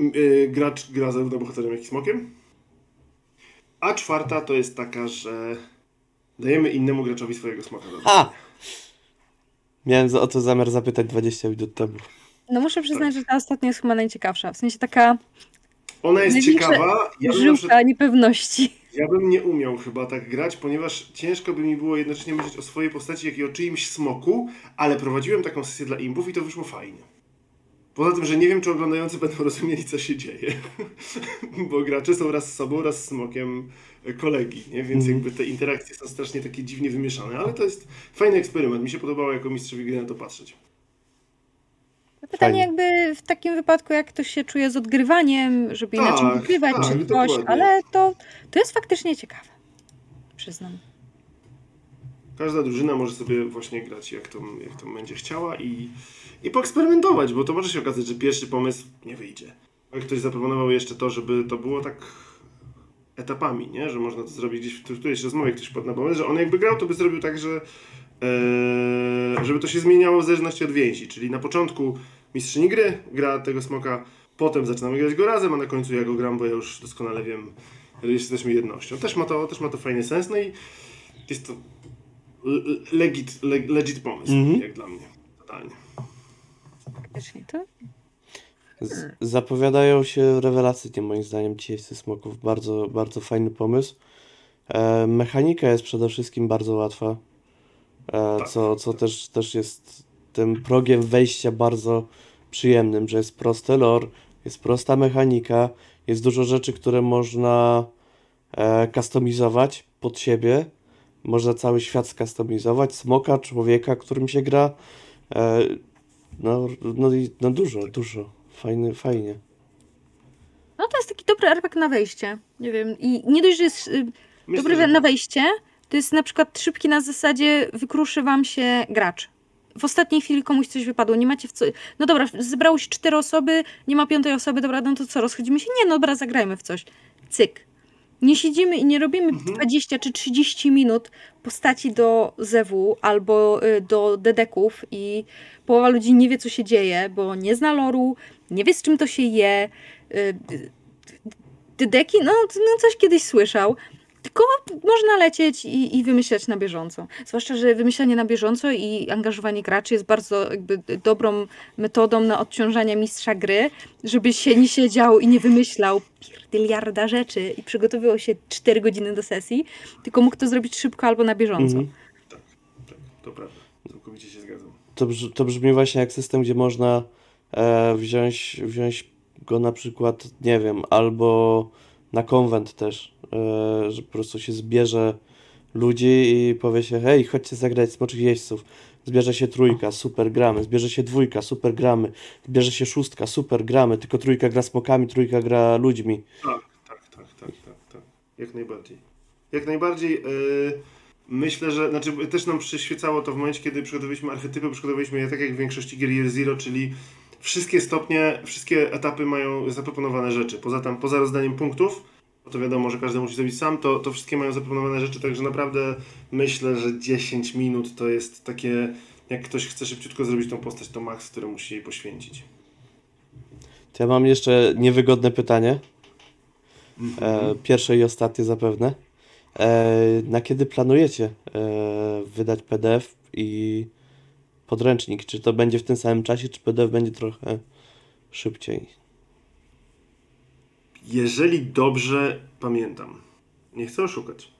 y, gracz gra zarówno bohaterem, jak i smokiem. A czwarta to jest taka, że dajemy innemu graczowi swojego smoka. do A! Miałem o to zamiar zapytać 20 minut temu. No muszę przyznać, że ta ostatnia jest chyba najciekawsza. W sensie taka Ona jest ciekawa. Ja żyłka niepewności. Ja bym nie umiał chyba tak grać, ponieważ ciężko by mi było jednocześnie myśleć o swojej postaci, jak i o czyimś smoku, ale prowadziłem taką sesję dla imbów i to wyszło fajnie. Poza tym, że nie wiem, czy oglądający będą rozumieli, co się dzieje. Bo gracze są raz z sobą, raz z smokiem kolegi, nie? Więc Mhm. jakby te interakcje są strasznie takie dziwnie wymieszane, ale to jest fajny eksperyment. Mi się podobało jako mistrzowi gry na to patrzeć. Pytanie Fajnie. jakby w takim wypadku, jak ktoś się czuje z odgrywaniem, żeby Tak, inaczej odgrywać tak, czy coś, dokładnie. ale to, to jest faktycznie ciekawe. Przyznam. Każda drużyna może sobie właśnie grać jak to, jak to będzie chciała i, i poeksperymentować, bo to może się okazać, że pierwszy pomysł nie wyjdzie. Jak ktoś zaproponował jeszcze to, żeby to było tak etapami, nie? że można to zrobić gdzieś w którejś rozmowie, ktoś padł na pomysł, że on jakby grał, to by zrobił tak, że e, żeby to się zmieniało w zależności od więzi, czyli na początku mistrzyni gry gra tego smoka, potem zaczynamy grać go razem, a na końcu ja go gram, bo ja już doskonale wiem, że jesteśmy jednością. Też ma to, też ma to fajny sens, no i jest to legit, le, legit pomysł, Mhm. jak dla mnie. Totalnie. Z- Zapowiadają się rewelacyjnie moim zdaniem dzisiejszy Smoków. Bardzo, bardzo fajny pomysł. E, mechanika jest przede wszystkim bardzo łatwa, e, Tak. co, co też, też jest tym progiem wejścia bardzo przyjemnym, że jest prosty lore, jest prosta mechanika, jest dużo rzeczy, które można e, customizować pod siebie. Można cały świat skustomizować, smoka, człowieka, którym się gra. E, no, no, i- no dużo, dużo. Fajny, fajnie. No to jest taki dobry RPG na wejście. Nie wiem. I nie dość, że jest y, Myślę, dobry że na wejście, to jest na przykład szybki na zasadzie wykruszy wam się gracz. W ostatniej chwili komuś coś wypadło, nie macie w co... No dobra, zebrało się cztery osoby, nie ma piątej osoby, dobra, no to co, rozchodzimy się? Nie, no dobra, zagrajmy w coś. Cyk. Nie siedzimy i nie robimy 20 czy 30 minut postaci do zewu albo y, do dedeków i połowa ludzi nie wie, co się dzieje, bo nie zna loru, nie wie, z czym to się je. Y, Dedeki, no, no coś kiedyś słyszał. Tylko można lecieć i, i wymyślać na bieżąco. Zwłaszcza, że wymyślanie na bieżąco i angażowanie graczy jest bardzo jakby dobrą metodą na odciążanie mistrza gry, żeby się nie siedział i nie wymyślał pierdyliarda rzeczy i przygotowywał się 4 godziny do sesji, tylko mógł to zrobić szybko albo na bieżąco. Mhm. Tak, to prawda. Całkowicie się zgadzam. To, brz- to brzmi właśnie jak system, gdzie można e, wziąć, wziąć go na przykład, nie wiem, albo na konwent też, że po prostu się zbierze ludzi i powie się, hej, chodźcie zagrać Smoczych Jeźdźców. Zbierze się trójka, super gramy, zbierze się dwójka, super gramy, zbierze się szóstka, super gramy, tylko trójka gra smokami, trójka gra ludźmi. Tak, tak, tak, tak, tak, tak. Jak najbardziej. Jak najbardziej yy, myślę, że znaczy też nam przyświecało to w momencie, kiedy przygotowaliśmy archetypy, przygotowaliśmy je tak jak w większości gier Year Zero, czyli wszystkie stopnie, wszystkie etapy mają zaproponowane rzeczy. Poza tam, poza rozdaniem punktów, bo to wiadomo, że każdy musi zrobić sam, to, to wszystkie mają zaproponowane rzeczy, także naprawdę myślę, że 10 minut to jest takie, jak ktoś chce szybciutko zrobić tą postać, to max, który musi jej poświęcić. To ja mam jeszcze niewygodne pytanie. E, pierwsze i ostatnie zapewne. E, na kiedy planujecie e, wydać PDF i podręcznik? Czy to będzie w tym samym czasie, czy PDF będzie trochę szybciej? Jeżeli dobrze pamiętam, nie chcę oszukać.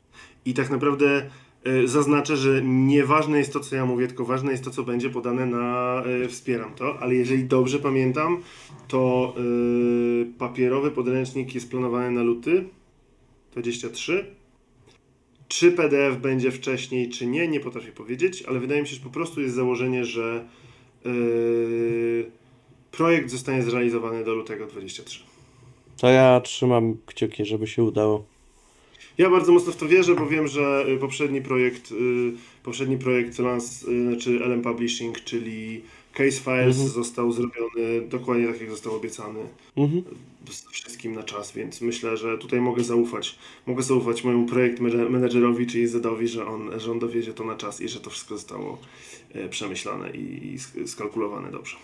I tak naprawdę y, zaznaczę, że nieważne jest to, co ja mówię, tylko ważne jest to, co będzie podane na y, wspieram to, ale jeżeli dobrze pamiętam, to y, papierowy podręcznik jest planowany na luty 23. Czy PDF będzie wcześniej, czy nie, nie potrafię powiedzieć, ale wydaje mi się, że po prostu jest założenie, że y, projekt zostanie zrealizowany do lutego 23. To ja trzymam kciuki, żeby się udało. Ja bardzo mocno w to wierzę, bo wiem, że y, poprzedni projekt, y, poprzedni projekt Lans, y, znaczy LM Publishing, czyli Case Files Mhm. został zrobiony dokładnie tak, jak został obiecany Mhm. z wszystkim na czas, więc myślę, że tutaj mogę zaufać. Mogę zaufać mojemu projekt menedżer- menedżerowi, czyli Zedowi, że on, że on dowiezie to na czas i że to wszystko zostało przemyślane i, i sk- skalkulowane dobrze.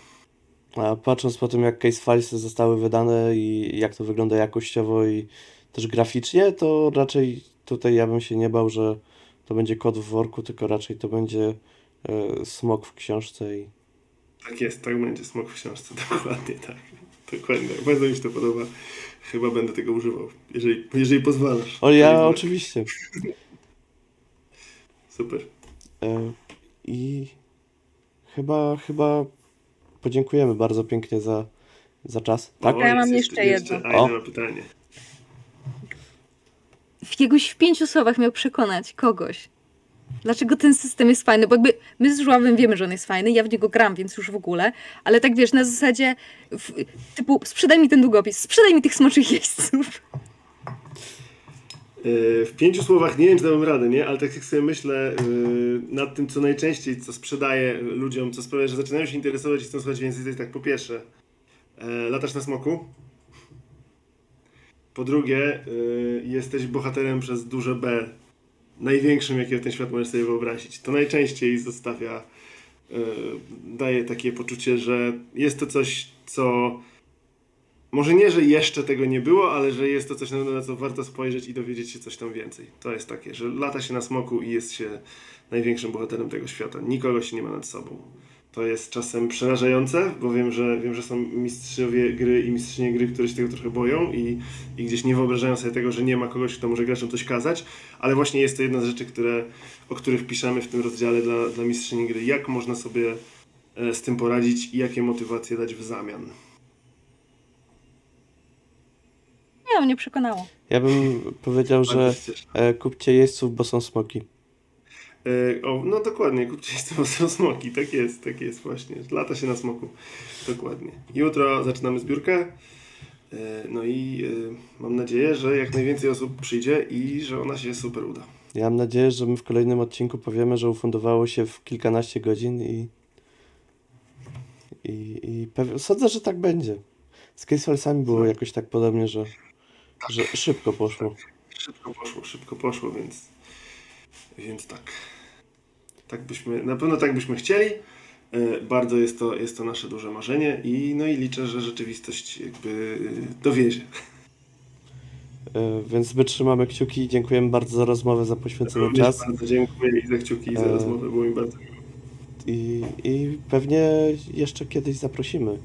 A patrząc po tym, jak case filesy zostały wydane i jak to wygląda jakościowo i też graficznie, to raczej tutaj ja bym się nie bał, że to będzie kod w worku, tylko raczej to będzie e, smok w książce i Tak jest, tak będzie smok w książce, dokładnie tak. Dokładnie tak. Bardzo mi się to podoba. Chyba będę tego używał, jeżeli, jeżeli pozwalasz. O ja oczywiście. Super. E, I chyba, chyba podziękujemy bardzo pięknie za, za czas. Tak? O, Ja mam jest jeszcze jedno. A, pytanie. w jakiegoś w pięciu słowach miał przekonać kogoś, dlaczego ten system jest fajny, bo jakby my z Żuławem wiemy, że on jest fajny, ja w niego gram, więc już w ogóle, ale tak wiesz, na zasadzie w, typu sprzedaj mi ten długopis, sprzedaj mi tych smoczych jeźdźców. W pięciu słowach nie wiem, czy dałem radę, nie? Ale tak jak sobie myślę yy, nad tym, co najczęściej, co sprzedaję ludziom, co sprawia, że zaczynają się interesować i chcą słuchać więcej, to jest tak po pierwsze, e, latasz na smoku. Po drugie, yy, jesteś bohaterem przez duże B. Największym, jakiego ten świat możesz sobie wyobrazić. To najczęściej zostawia, yy, daje takie poczucie, że jest to coś, co może nie, że jeszcze tego nie było, ale że jest to coś, na co warto spojrzeć i dowiedzieć się coś tam więcej. To jest takie, że lata się na smoku i jest się największym bohaterem tego świata. Nikogo się nie ma nad sobą. To jest czasem przerażające, bo wiem, że wiem, że są mistrzowie gry i mistrzynie gry, które się tego trochę boją i, i gdzieś nie wyobrażają sobie tego, że nie ma kogoś, kto może graczom coś kazać, ale właśnie jest to jedna z rzeczy, które, o których piszemy w tym rozdziale dla, dla mistrzyni gry. Jak można sobie e, z tym poradzić i jakie motywacje dać w zamian. Nie, mnie przekonało. Ja bym powiedział, że e, kupcie jeźdźców, bo są smoki. E, o, no dokładnie, kupcie z tym smoki, tak jest, tak jest właśnie. Lata się na smoku. Dokładnie. Jutro zaczynamy zbiórkę. E, no i e, mam nadzieję, że jak najwięcej osób przyjdzie i że ona się super uda. Ja mam nadzieję, że my w kolejnym odcinku powiemy, że ufundowało się w kilkanaście godzin i. I, i pewnie. Sądzę, że tak będzie. Z Case Filesami było jakoś tak podobnie, że, że szybko poszło. Szybko poszło, szybko poszło, więc, więc tak. Tak byśmy, na pewno tak byśmy chcieli. E, Bardzo jest to, jest to nasze duże marzenie i no i liczę, że rzeczywistość jakby e, dowiezie. E, Więc my trzymamy kciuki dziękujemy bardzo za rozmowę, za poświęcony Również czas. Bardzo dziękuję i za kciuki i za rozmowę, było mi bardzo miło. I, I pewnie jeszcze kiedyś zaprosimy.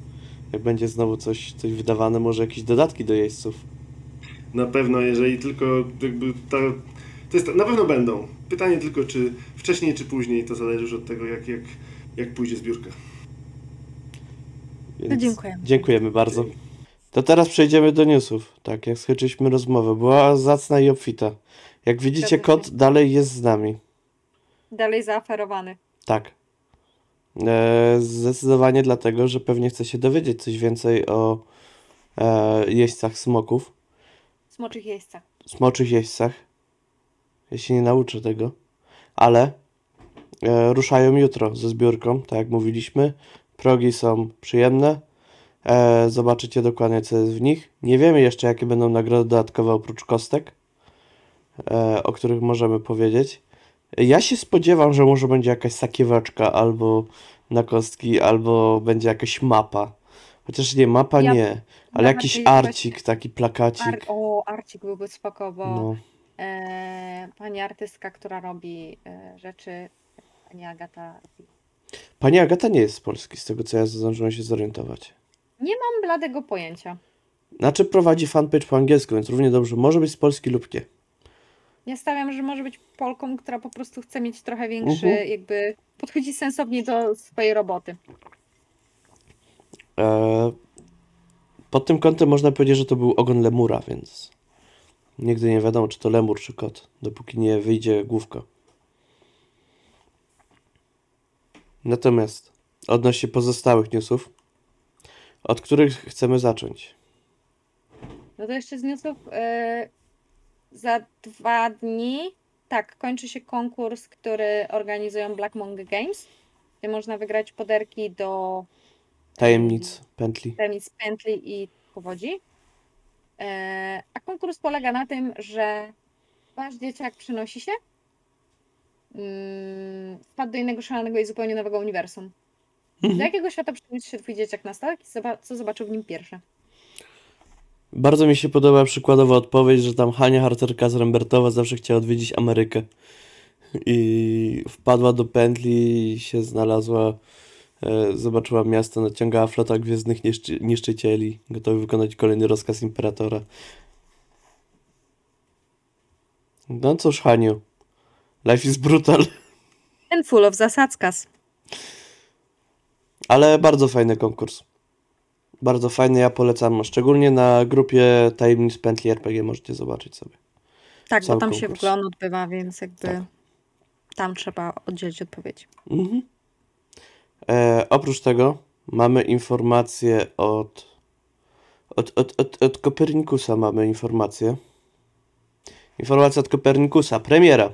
Jak będzie znowu coś, coś wydawane, może jakieś dodatki do jeźdźców. Na pewno, jeżeli tylko jakby ta, to jest, na pewno będą. Pytanie tylko, czy wcześniej, czy później, to zależy już od tego, jak, jak, jak pójdzie zbiórka. Więc No dziękujemy. Dziękujemy bardzo. To teraz przejdziemy do newsów. Tak, jak skończyliśmy rozmowę. Była zacna i obfita. Jak widzicie, kot dalej jest z nami. Dalej zaaferowany. Tak. E, zdecydowanie dlatego, że pewnie chce się dowiedzieć coś więcej o e, jeźdźcach smoków, Smoczych jeźdźcach. smoczych jeźdźcach. Ja się nie nauczę tego, ale e, ruszają jutro ze zbiórką, tak jak mówiliśmy. Progi są przyjemne. E, zobaczycie dokładnie, co jest w nich. Nie wiemy jeszcze, jakie będą nagrody dodatkowe oprócz kostek, e, o których możemy powiedzieć. Ja się spodziewam, że może będzie jakaś sakieweczka albo na kostki, albo będzie jakaś mapa. Chociaż nie, mapa Ja- nie, ale jakiś tej właśnie- arcik, taki plakacik. Ar- o, Arcik byłby spoko, bo No. e, pani artystka, która robi e, rzeczy, pani Agata robi. Pani Agata nie jest z Polski, z tego co ja zdążyłem się zorientować. Mam bladego pojęcia. Znaczy prowadzi fanpage po angielsku, więc równie dobrze może być z Polski lub nie. Ja stawiam, że może być Polką, która po prostu chce mieć trochę większy, Mhm. jakby podchodzi sensownie do swojej roboty. Eee, pod tym kątem można powiedzieć, że to był ogon lemura, więc nigdy nie wiadomo, czy to lemur, czy kot, dopóki nie wyjdzie główka. Natomiast odnośnie pozostałych newsów, od których chcemy zacząć? No to jeszcze z newsów. e, za dwa dni, tak, kończy się konkurs, który organizują Black Monk Games, gdzie można wygrać poderki do Tajemnic pętli. tajemnic pętli i powodzi. E, a konkurs polega na tym, że wasz dzieciak przynosi się, mm, wpadł do innego szalonego i zupełnie nowego uniwersum. Do Mhm. jakiego świata przyniósł się twój dzieciak na statek i co zobaczył w nim pierwsze? Bardzo mi się podoba przykładowa odpowiedź, że tam Hania Harcerka z Rembertowa zawsze chciała odwiedzić Amerykę. I wpadła do pętli i się znalazła, zobaczyła miasto, naciągała flota gwiezdnych niszczy, niszczycieli, gotowy wykonać kolejny rozkaz Imperatora. No cóż, Haniu, life is brutal, And full of zasadzkas. ale bardzo fajny konkurs. Bardzo fajny, ja polecam, szczególnie na grupie Tajemnic Pętli RPG możecie zobaczyć sobie. Tak, Cały bo tam się w konkurs. ogóle on odbywa, więc jakby Tak. tam trzeba oddzielić odpowiedź. Mhm. E, oprócz tego mamy informację od, od, od, od, od Kopernikusa mamy informację. Informacja od Kopernikusa. Premiera.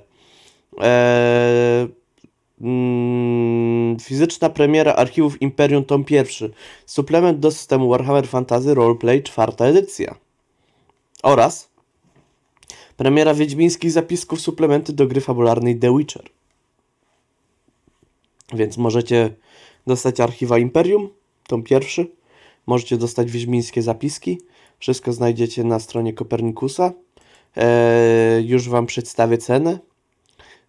E, mm, fizyczna premiera archiwów Imperium tom pierwszy. Suplement do systemu Warhammer Fantasy Roleplay czwarta edycja. Oraz premiera wiedźmińskich zapisków suplementy do gry fabularnej The Witcher. Więc możecie dostać archiwa Imperium, tom pierwszy. Możecie dostać wiedźmińskie zapiski. Wszystko znajdziecie na stronie Kopernikusa. Eee, już Wam przedstawię cenę.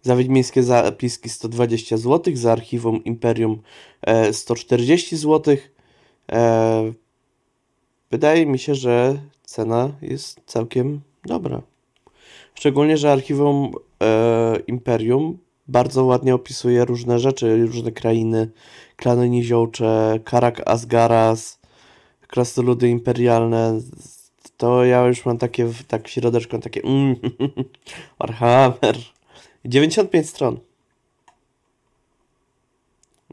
Za wiedźmińskie zapiski 120 zł, za archiwum Imperium e, 140 zł. Wydaje mi się, że cena jest całkiem dobra. Szczególnie, że archiwum e, Imperium bardzo ładnie opisuje różne rzeczy, różne krainy, klany niziołcze, Karak Asgaras, krasnoludy imperialne. To ja już mam takie, tak w środeczku, takie mm, Warhammer. 95 stron.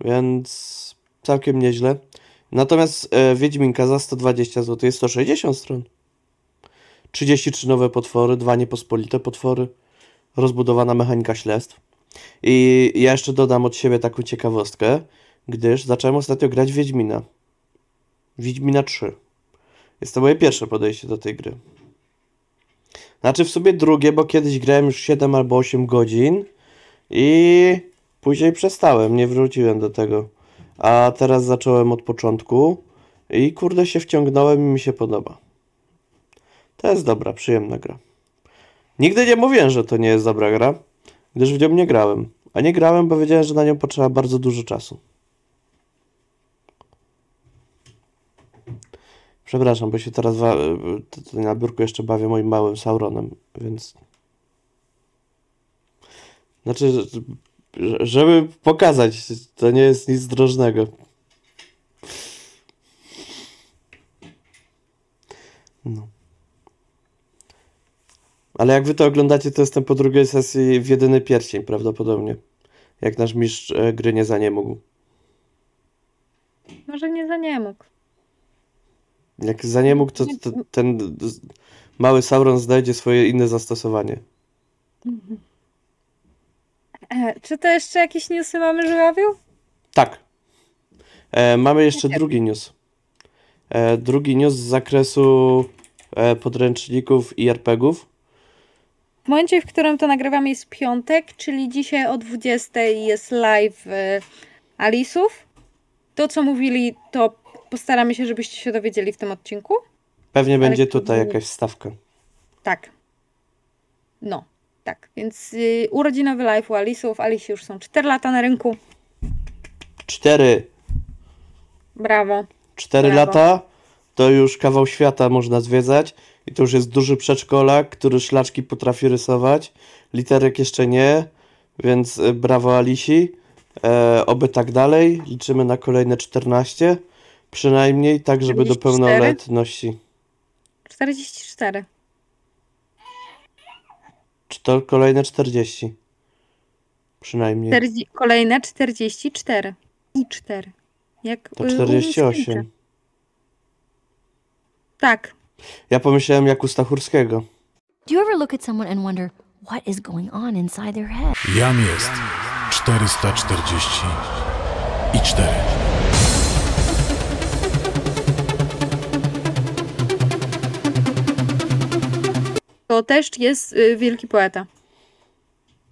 Więc całkiem nieźle. Natomiast e, Wiedźminka za 120 zł jest 160 stron. 33 nowe potwory, dwa niepospolite potwory, rozbudowana mechanika śledztw. I ja jeszcze dodam od siebie taką ciekawostkę, gdyż zacząłem ostatnio grać Wiedźmina. Wiedźmina 3. Jest to moje pierwsze podejście do tej gry. Znaczy w sobie drugie, bo kiedyś grałem już 7 albo 8 godzin i później przestałem, nie wróciłem do tego. A teraz zacząłem od początku i kurde się wciągnąłem i mi się podoba. To jest dobra, przyjemna gra. Nigdy nie mówiłem, że to nie jest dobra gra, gdyż w nią nie grałem. A nie grałem, bo wiedziałem, że na nią potrzeba bardzo dużo czasu. Przepraszam, bo się teraz na biurku jeszcze bawię moim małym Sauronem, więc... Znaczy, że- żeby pokazać, to nie jest nic drożnego. No. Ale jak wy to oglądacie, to jestem po drugiej sesji w jedyny pierścień prawdopodobnie. Jak nasz mistrz e, gry nie za nie mógł. Może nie za nie mógł. Jak za nie mógł, to, to ten mały Sauron znajdzie swoje inne zastosowanie. E, czy to jeszcze jakieś newsy mamy, żurawiu? Tak. E, mamy jeszcze drugi news. E, drugi news z zakresu e, podręczników i RPGów. W momencie, w którym to nagrywamy jest piątek, czyli dzisiaj o 20 jest live e, Alisów. To, co mówili, to postaramy się, żebyście się dowiedzieli w tym odcinku. Pewnie będzie to tutaj był- jakaś stawka. Tak. No, tak. Więc y, urodzinowy live u Alisów. Alisi już są 4 lata na rynku. Cztery. Brawo. Cztery Brawo. lata to już kawał świata można zwiedzać i to już jest duży przedszkolak, który szlaczki potrafi rysować. Literek jeszcze nie, więc e, brawo Alisi. E, oby tak dalej. Liczymy na kolejne 14. Przynajmniej tak, żeby do 44? pełnoletności. 44. Czy to kolejne 40? Przynajmniej. 40 kolejne 44. I 4. Jak To y, u mnie 48. skończę. Tak. Ja pomyślałem jak u Stachurskiego. Do you ever look at someone and wonder what is going on inside their head? Jam jest 440 i 4. To też jest y, wielki poeta.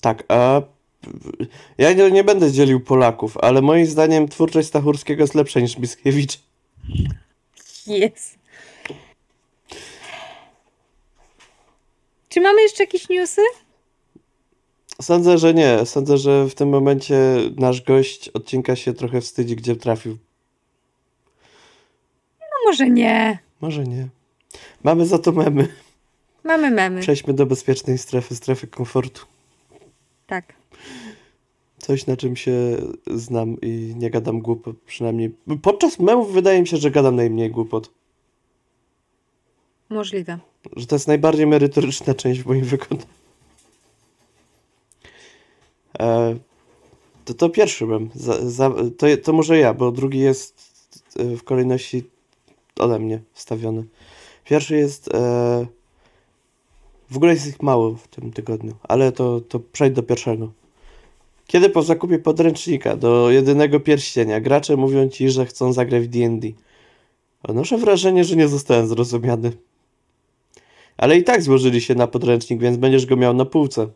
Tak, a ja nie, nie będę dzielił Polaków, ale moim zdaniem twórczość Stachurskiego jest lepsza niż Mickiewicz. Jest. Czy mamy jeszcze jakieś newsy? Sądzę, że nie. Sądzę, że w tym momencie nasz gość odcinka się trochę wstydzi, gdzie trafił. No może nie. Może nie. Mamy za to memy. Mamy memy. Przejdźmy do bezpiecznej strefy, strefy komfortu. Tak. Coś, na czym się znam i nie gadam głupot, przynajmniej. Podczas memów wydaje mi się, że gadam najmniej głupot. Możliwe. Że to jest najbardziej merytoryczna część w moim wykonaniu. E, to, to pierwszy mem. Za, za, to, to może ja, bo drugi jest e, w kolejności ode mnie wstawiony. Pierwszy jest. E, w ogóle jest ich mało w tym tygodniu, ale to, to przejdź do pierwszego. Kiedy po zakupie podręcznika do jedynego pierścienia gracze mówią ci, że chcą zagrać w D&D? Odnoszę wrażenie, że nie zostałem zrozumiany. Ale i tak złożyli się na podręcznik, więc będziesz go miał na półce.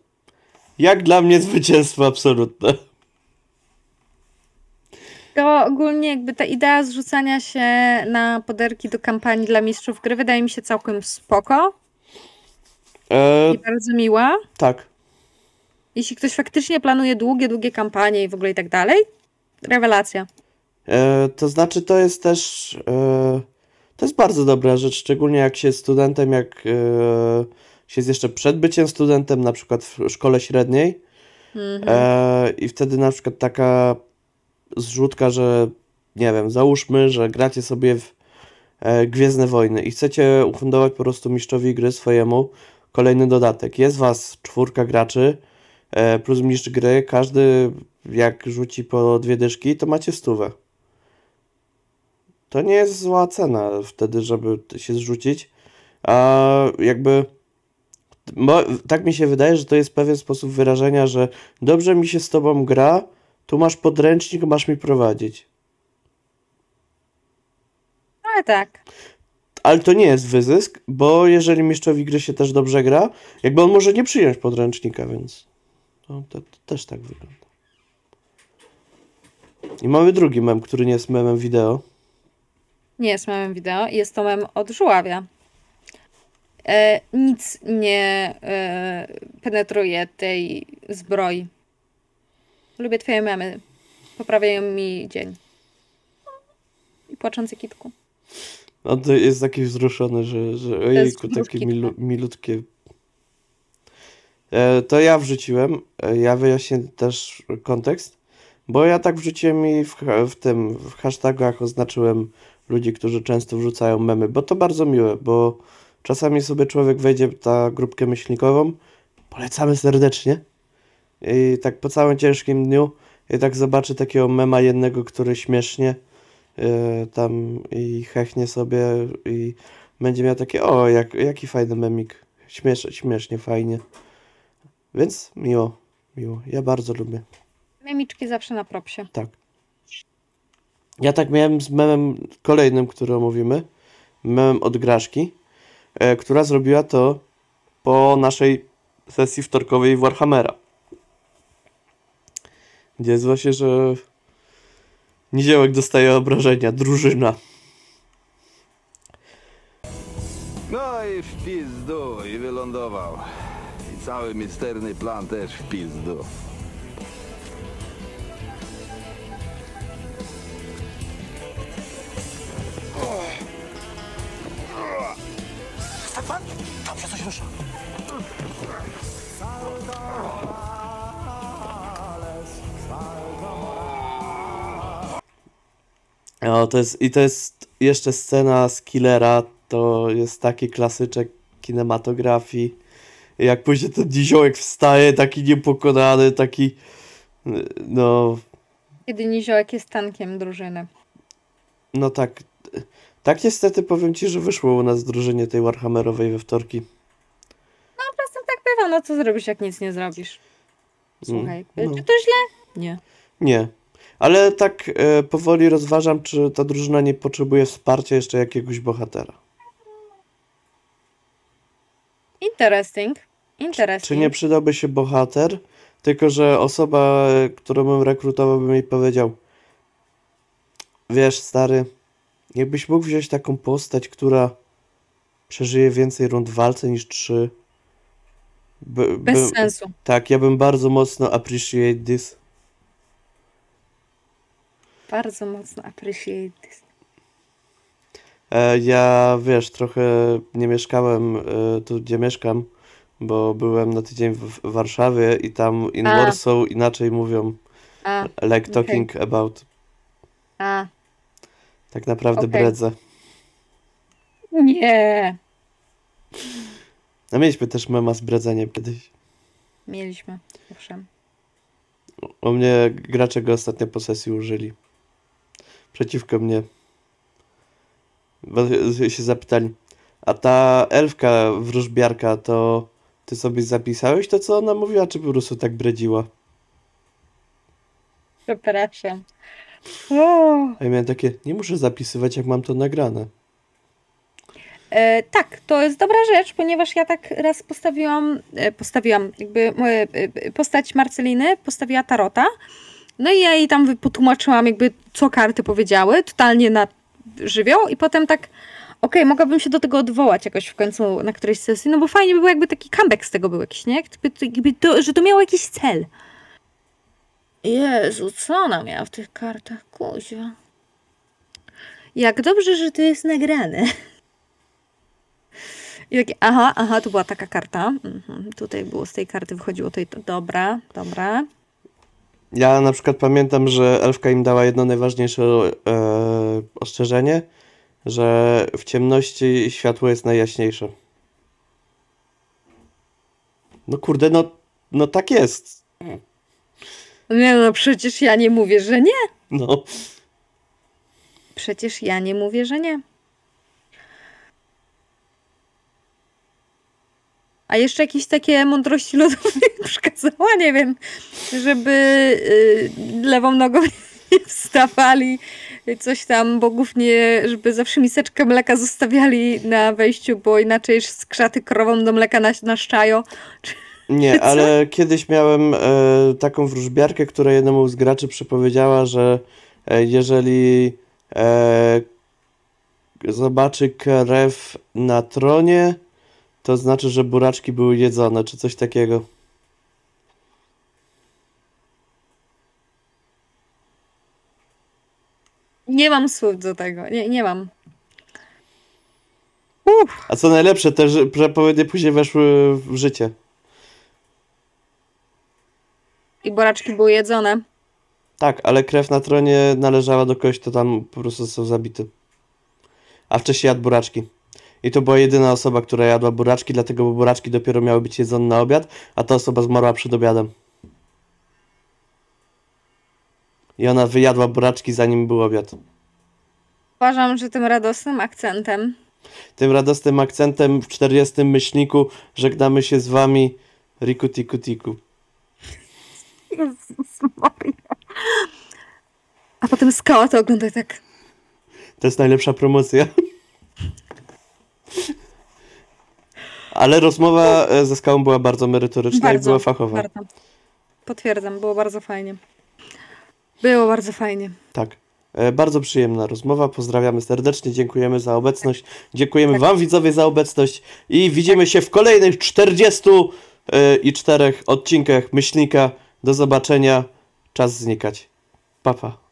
Jak dla mnie zwycięstwo absolutne. To ogólnie jakby ta idea zrzucania się na poderki do kampanii dla mistrzów gry wydaje mi się całkiem spoko E, i bardzo miła. tak. Jeśli ktoś faktycznie planuje długie, długie kampanie i w ogóle i tak dalej, rewelacja. E, to znaczy, to jest też. E, to jest bardzo dobra rzecz, szczególnie jak się jest studentem, jak e, się jest jeszcze przed byciem studentem, na przykład w szkole średniej. E, I wtedy na przykład taka zrzutka, że nie wiem, załóżmy, że gracie sobie w e, Gwiezdne Wojny i chcecie ufundować po prostu mistrzowi gry swojemu kolejny dodatek. Jest was czwórka graczy e, plus mistrz gry, każdy jak rzuci po dwie dyszki, to macie stówę. To nie jest zła cena wtedy, żeby się zrzucić, a jakby Mo, tak mi się wydaje, że to jest pewien sposób wyrażenia, że dobrze mi się z tobą gra, tu masz podręcznik, masz mi prowadzić. Ale tak. Ale to nie jest wyzysk, bo jeżeli mistrzowi gry się też dobrze gra, jakby on może nie przyjąć podręcznika, więc to, to, to też tak wygląda. I mamy drugi mem, który nie jest memem wideo. Nie jest memem wideo, jest to mem od żuławia. E, nic nie e, penetruje tej zbroi. Lubię twoje memy. Poprawiają mi dzień. I płaczący kitku. On to jest taki wzruszony, że, że ojejku, takie milu, milutkie. E, to ja wrzuciłem. E, ja wyjaśnię też kontekst, bo ja tak wrzuciłem i w, w tym, w hashtagach oznaczyłem ludzi, którzy często wrzucają memy, bo to bardzo miłe, bo czasami sobie człowiek wejdzie ta grupkę myślnikową, polecamy serdecznie i tak po całym ciężkim dniu i tak zobaczy takiego mema jednego, który śmiesznie tam i hechnie sobie i będzie miał takie, o, jak, jaki fajny memik, Śmiesz, śmiesznie, fajnie. Więc miło, miło. Ja bardzo lubię. Memiczki zawsze na propsie. Tak. Ja tak miałem z memem kolejnym, który omówimy. Memem od Graszki, e, która zrobiła to po naszej sesji wtorkowej Warhammera. Gdzie jest właśnie, że Niziołek dostaje obrażenia, drużyna. No i w pizdu i wylądował. I cały misterny plan też w pizdu. O, to jest, I to jest jeszcze scena z Killera, to jest taki klasyczek kinematografii. Jak później ten niziołek wstaje, taki niepokonany, taki no, Kiedy Niziołek jest tankiem drużyny. no tak. Tak niestety powiem ci, że wyszło u nas drużynie tej Warhammerowej we wtorki. Czasem tak bywa, no co zrobisz, jak nic nie zrobisz? Słuchaj, Mm, no. czy to źle? Nie. Nie. Ale tak e, powoli rozważam, czy ta drużyna nie potrzebuje wsparcia jeszcze jakiegoś bohatera. Interesting. Interesting. Czy nie przydałby się bohater, tylko że osoba, e, którą bym rekrutował, by mi powiedział: Wiesz, stary, jakbyś mógł wziąć taką postać, która przeżyje więcej rund walce niż trzy. By, Bez bym- sensu. Tak, ja bym bardzo mocno appreciate this. Bardzo mocno appreciate this. E, ja, wiesz, trochę nie mieszkałem e, tu, gdzie mieszkam, bo byłem na tydzień w, Warszawie i tam in A. Warsaw inaczej mówią, A, like talking about. a. Tak naprawdę Okej. bredzę. Nie. A mieliśmy też mema z bredzeniem kiedyś. Mieliśmy, owszem. U mnie gracze go ostatnio po sesji użyli. Przeciwko mnie. Bo się zapytali, a ta elfka wróżbiarka, to ty sobie zapisałeś to, co ona mówiła, czy po prostu tak bredziła? Przepraszam. O. A ja miałem takie, nie muszę zapisywać, jak mam to nagrane. E, tak, to jest dobra rzecz, ponieważ ja tak raz postawiłam, e, postawiłam jakby moje, e, postać Marceliny, postawiła Tarota. No i ja jej tam potłumaczyłam jakby co karty powiedziały, totalnie na żywioł i potem tak okej, mogłabym się do tego odwołać jakoś w końcu na którejś sesji, no bo fajnie by było jakby taki comeback z tego był jakiś, nie? Jakby, to- jakby to, że to miało jakiś cel. Jezu, co ona miała w tych kartach, kuźwa. Jak dobrze, że to jest nagrane. I takie, aha, aha, to była taka karta. Mhm, tutaj było z tej karty wychodziło to i to. Dobra, dobra. Ja na przykład pamiętam, że elfka im dała jedno najważniejsze e, ostrzeżenie, że w ciemności światło jest najjaśniejsze. No kurde, no, no tak jest. Nie no, przecież ja nie mówię, że nie. No. Przecież ja nie mówię, że nie. A jeszcze jakieś takie mądrości ludowe mi przekazała, nie wiem, żeby y, lewą nogą nie wstawali, coś tam, bogów nie, żeby zawsze miseczkę mleka zostawiali na wejściu, bo inaczej skrzaty krową do mleka nas, naszczają. Nie, ale kiedyś miałem e, taką wróżbiarkę, która jednemu z graczy przepowiedziała, że e, jeżeli e, zobaczy krew na tronie, to znaczy, że buraczki były jedzone, czy coś takiego. Nie mam słów do tego, nie, nie mam. A co najlepsze, te ży- przepowiednie później weszły w życie. I boraczki były jedzone. Tak, ale krew na tronie należała do kogoś, kto tam po prostu został zabity. A wcześniej jadł buraczki. I to była jedyna osoba, która jadła buraczki, dlatego bo buraczki dopiero miały być jedzone na obiad, a ta osoba zmarła przed obiadem. I ona wyjadła buraczki zanim był obiad. Uważam, że tym radosnym akcentem Tym radosnym akcentem w 40 myślniku żegnamy się z wami. Riku tiku tiku. Jezus Maria. A potem skała to oglądaj tak. To jest najlepsza promocja. Ale rozmowa e, ze skałą była bardzo merytoryczna i była fachowa. Bardzo. Potwierdzam, było bardzo fajnie. Było bardzo fajnie. Tak. E, Bardzo przyjemna rozmowa. Pozdrawiamy serdecznie, dziękujemy za obecność. Dziękujemy Wam, widzowie, za obecność i widzimy się w kolejnych 44 odcinkach Myślnika. Do zobaczenia. Czas znikać. Papa. Pa.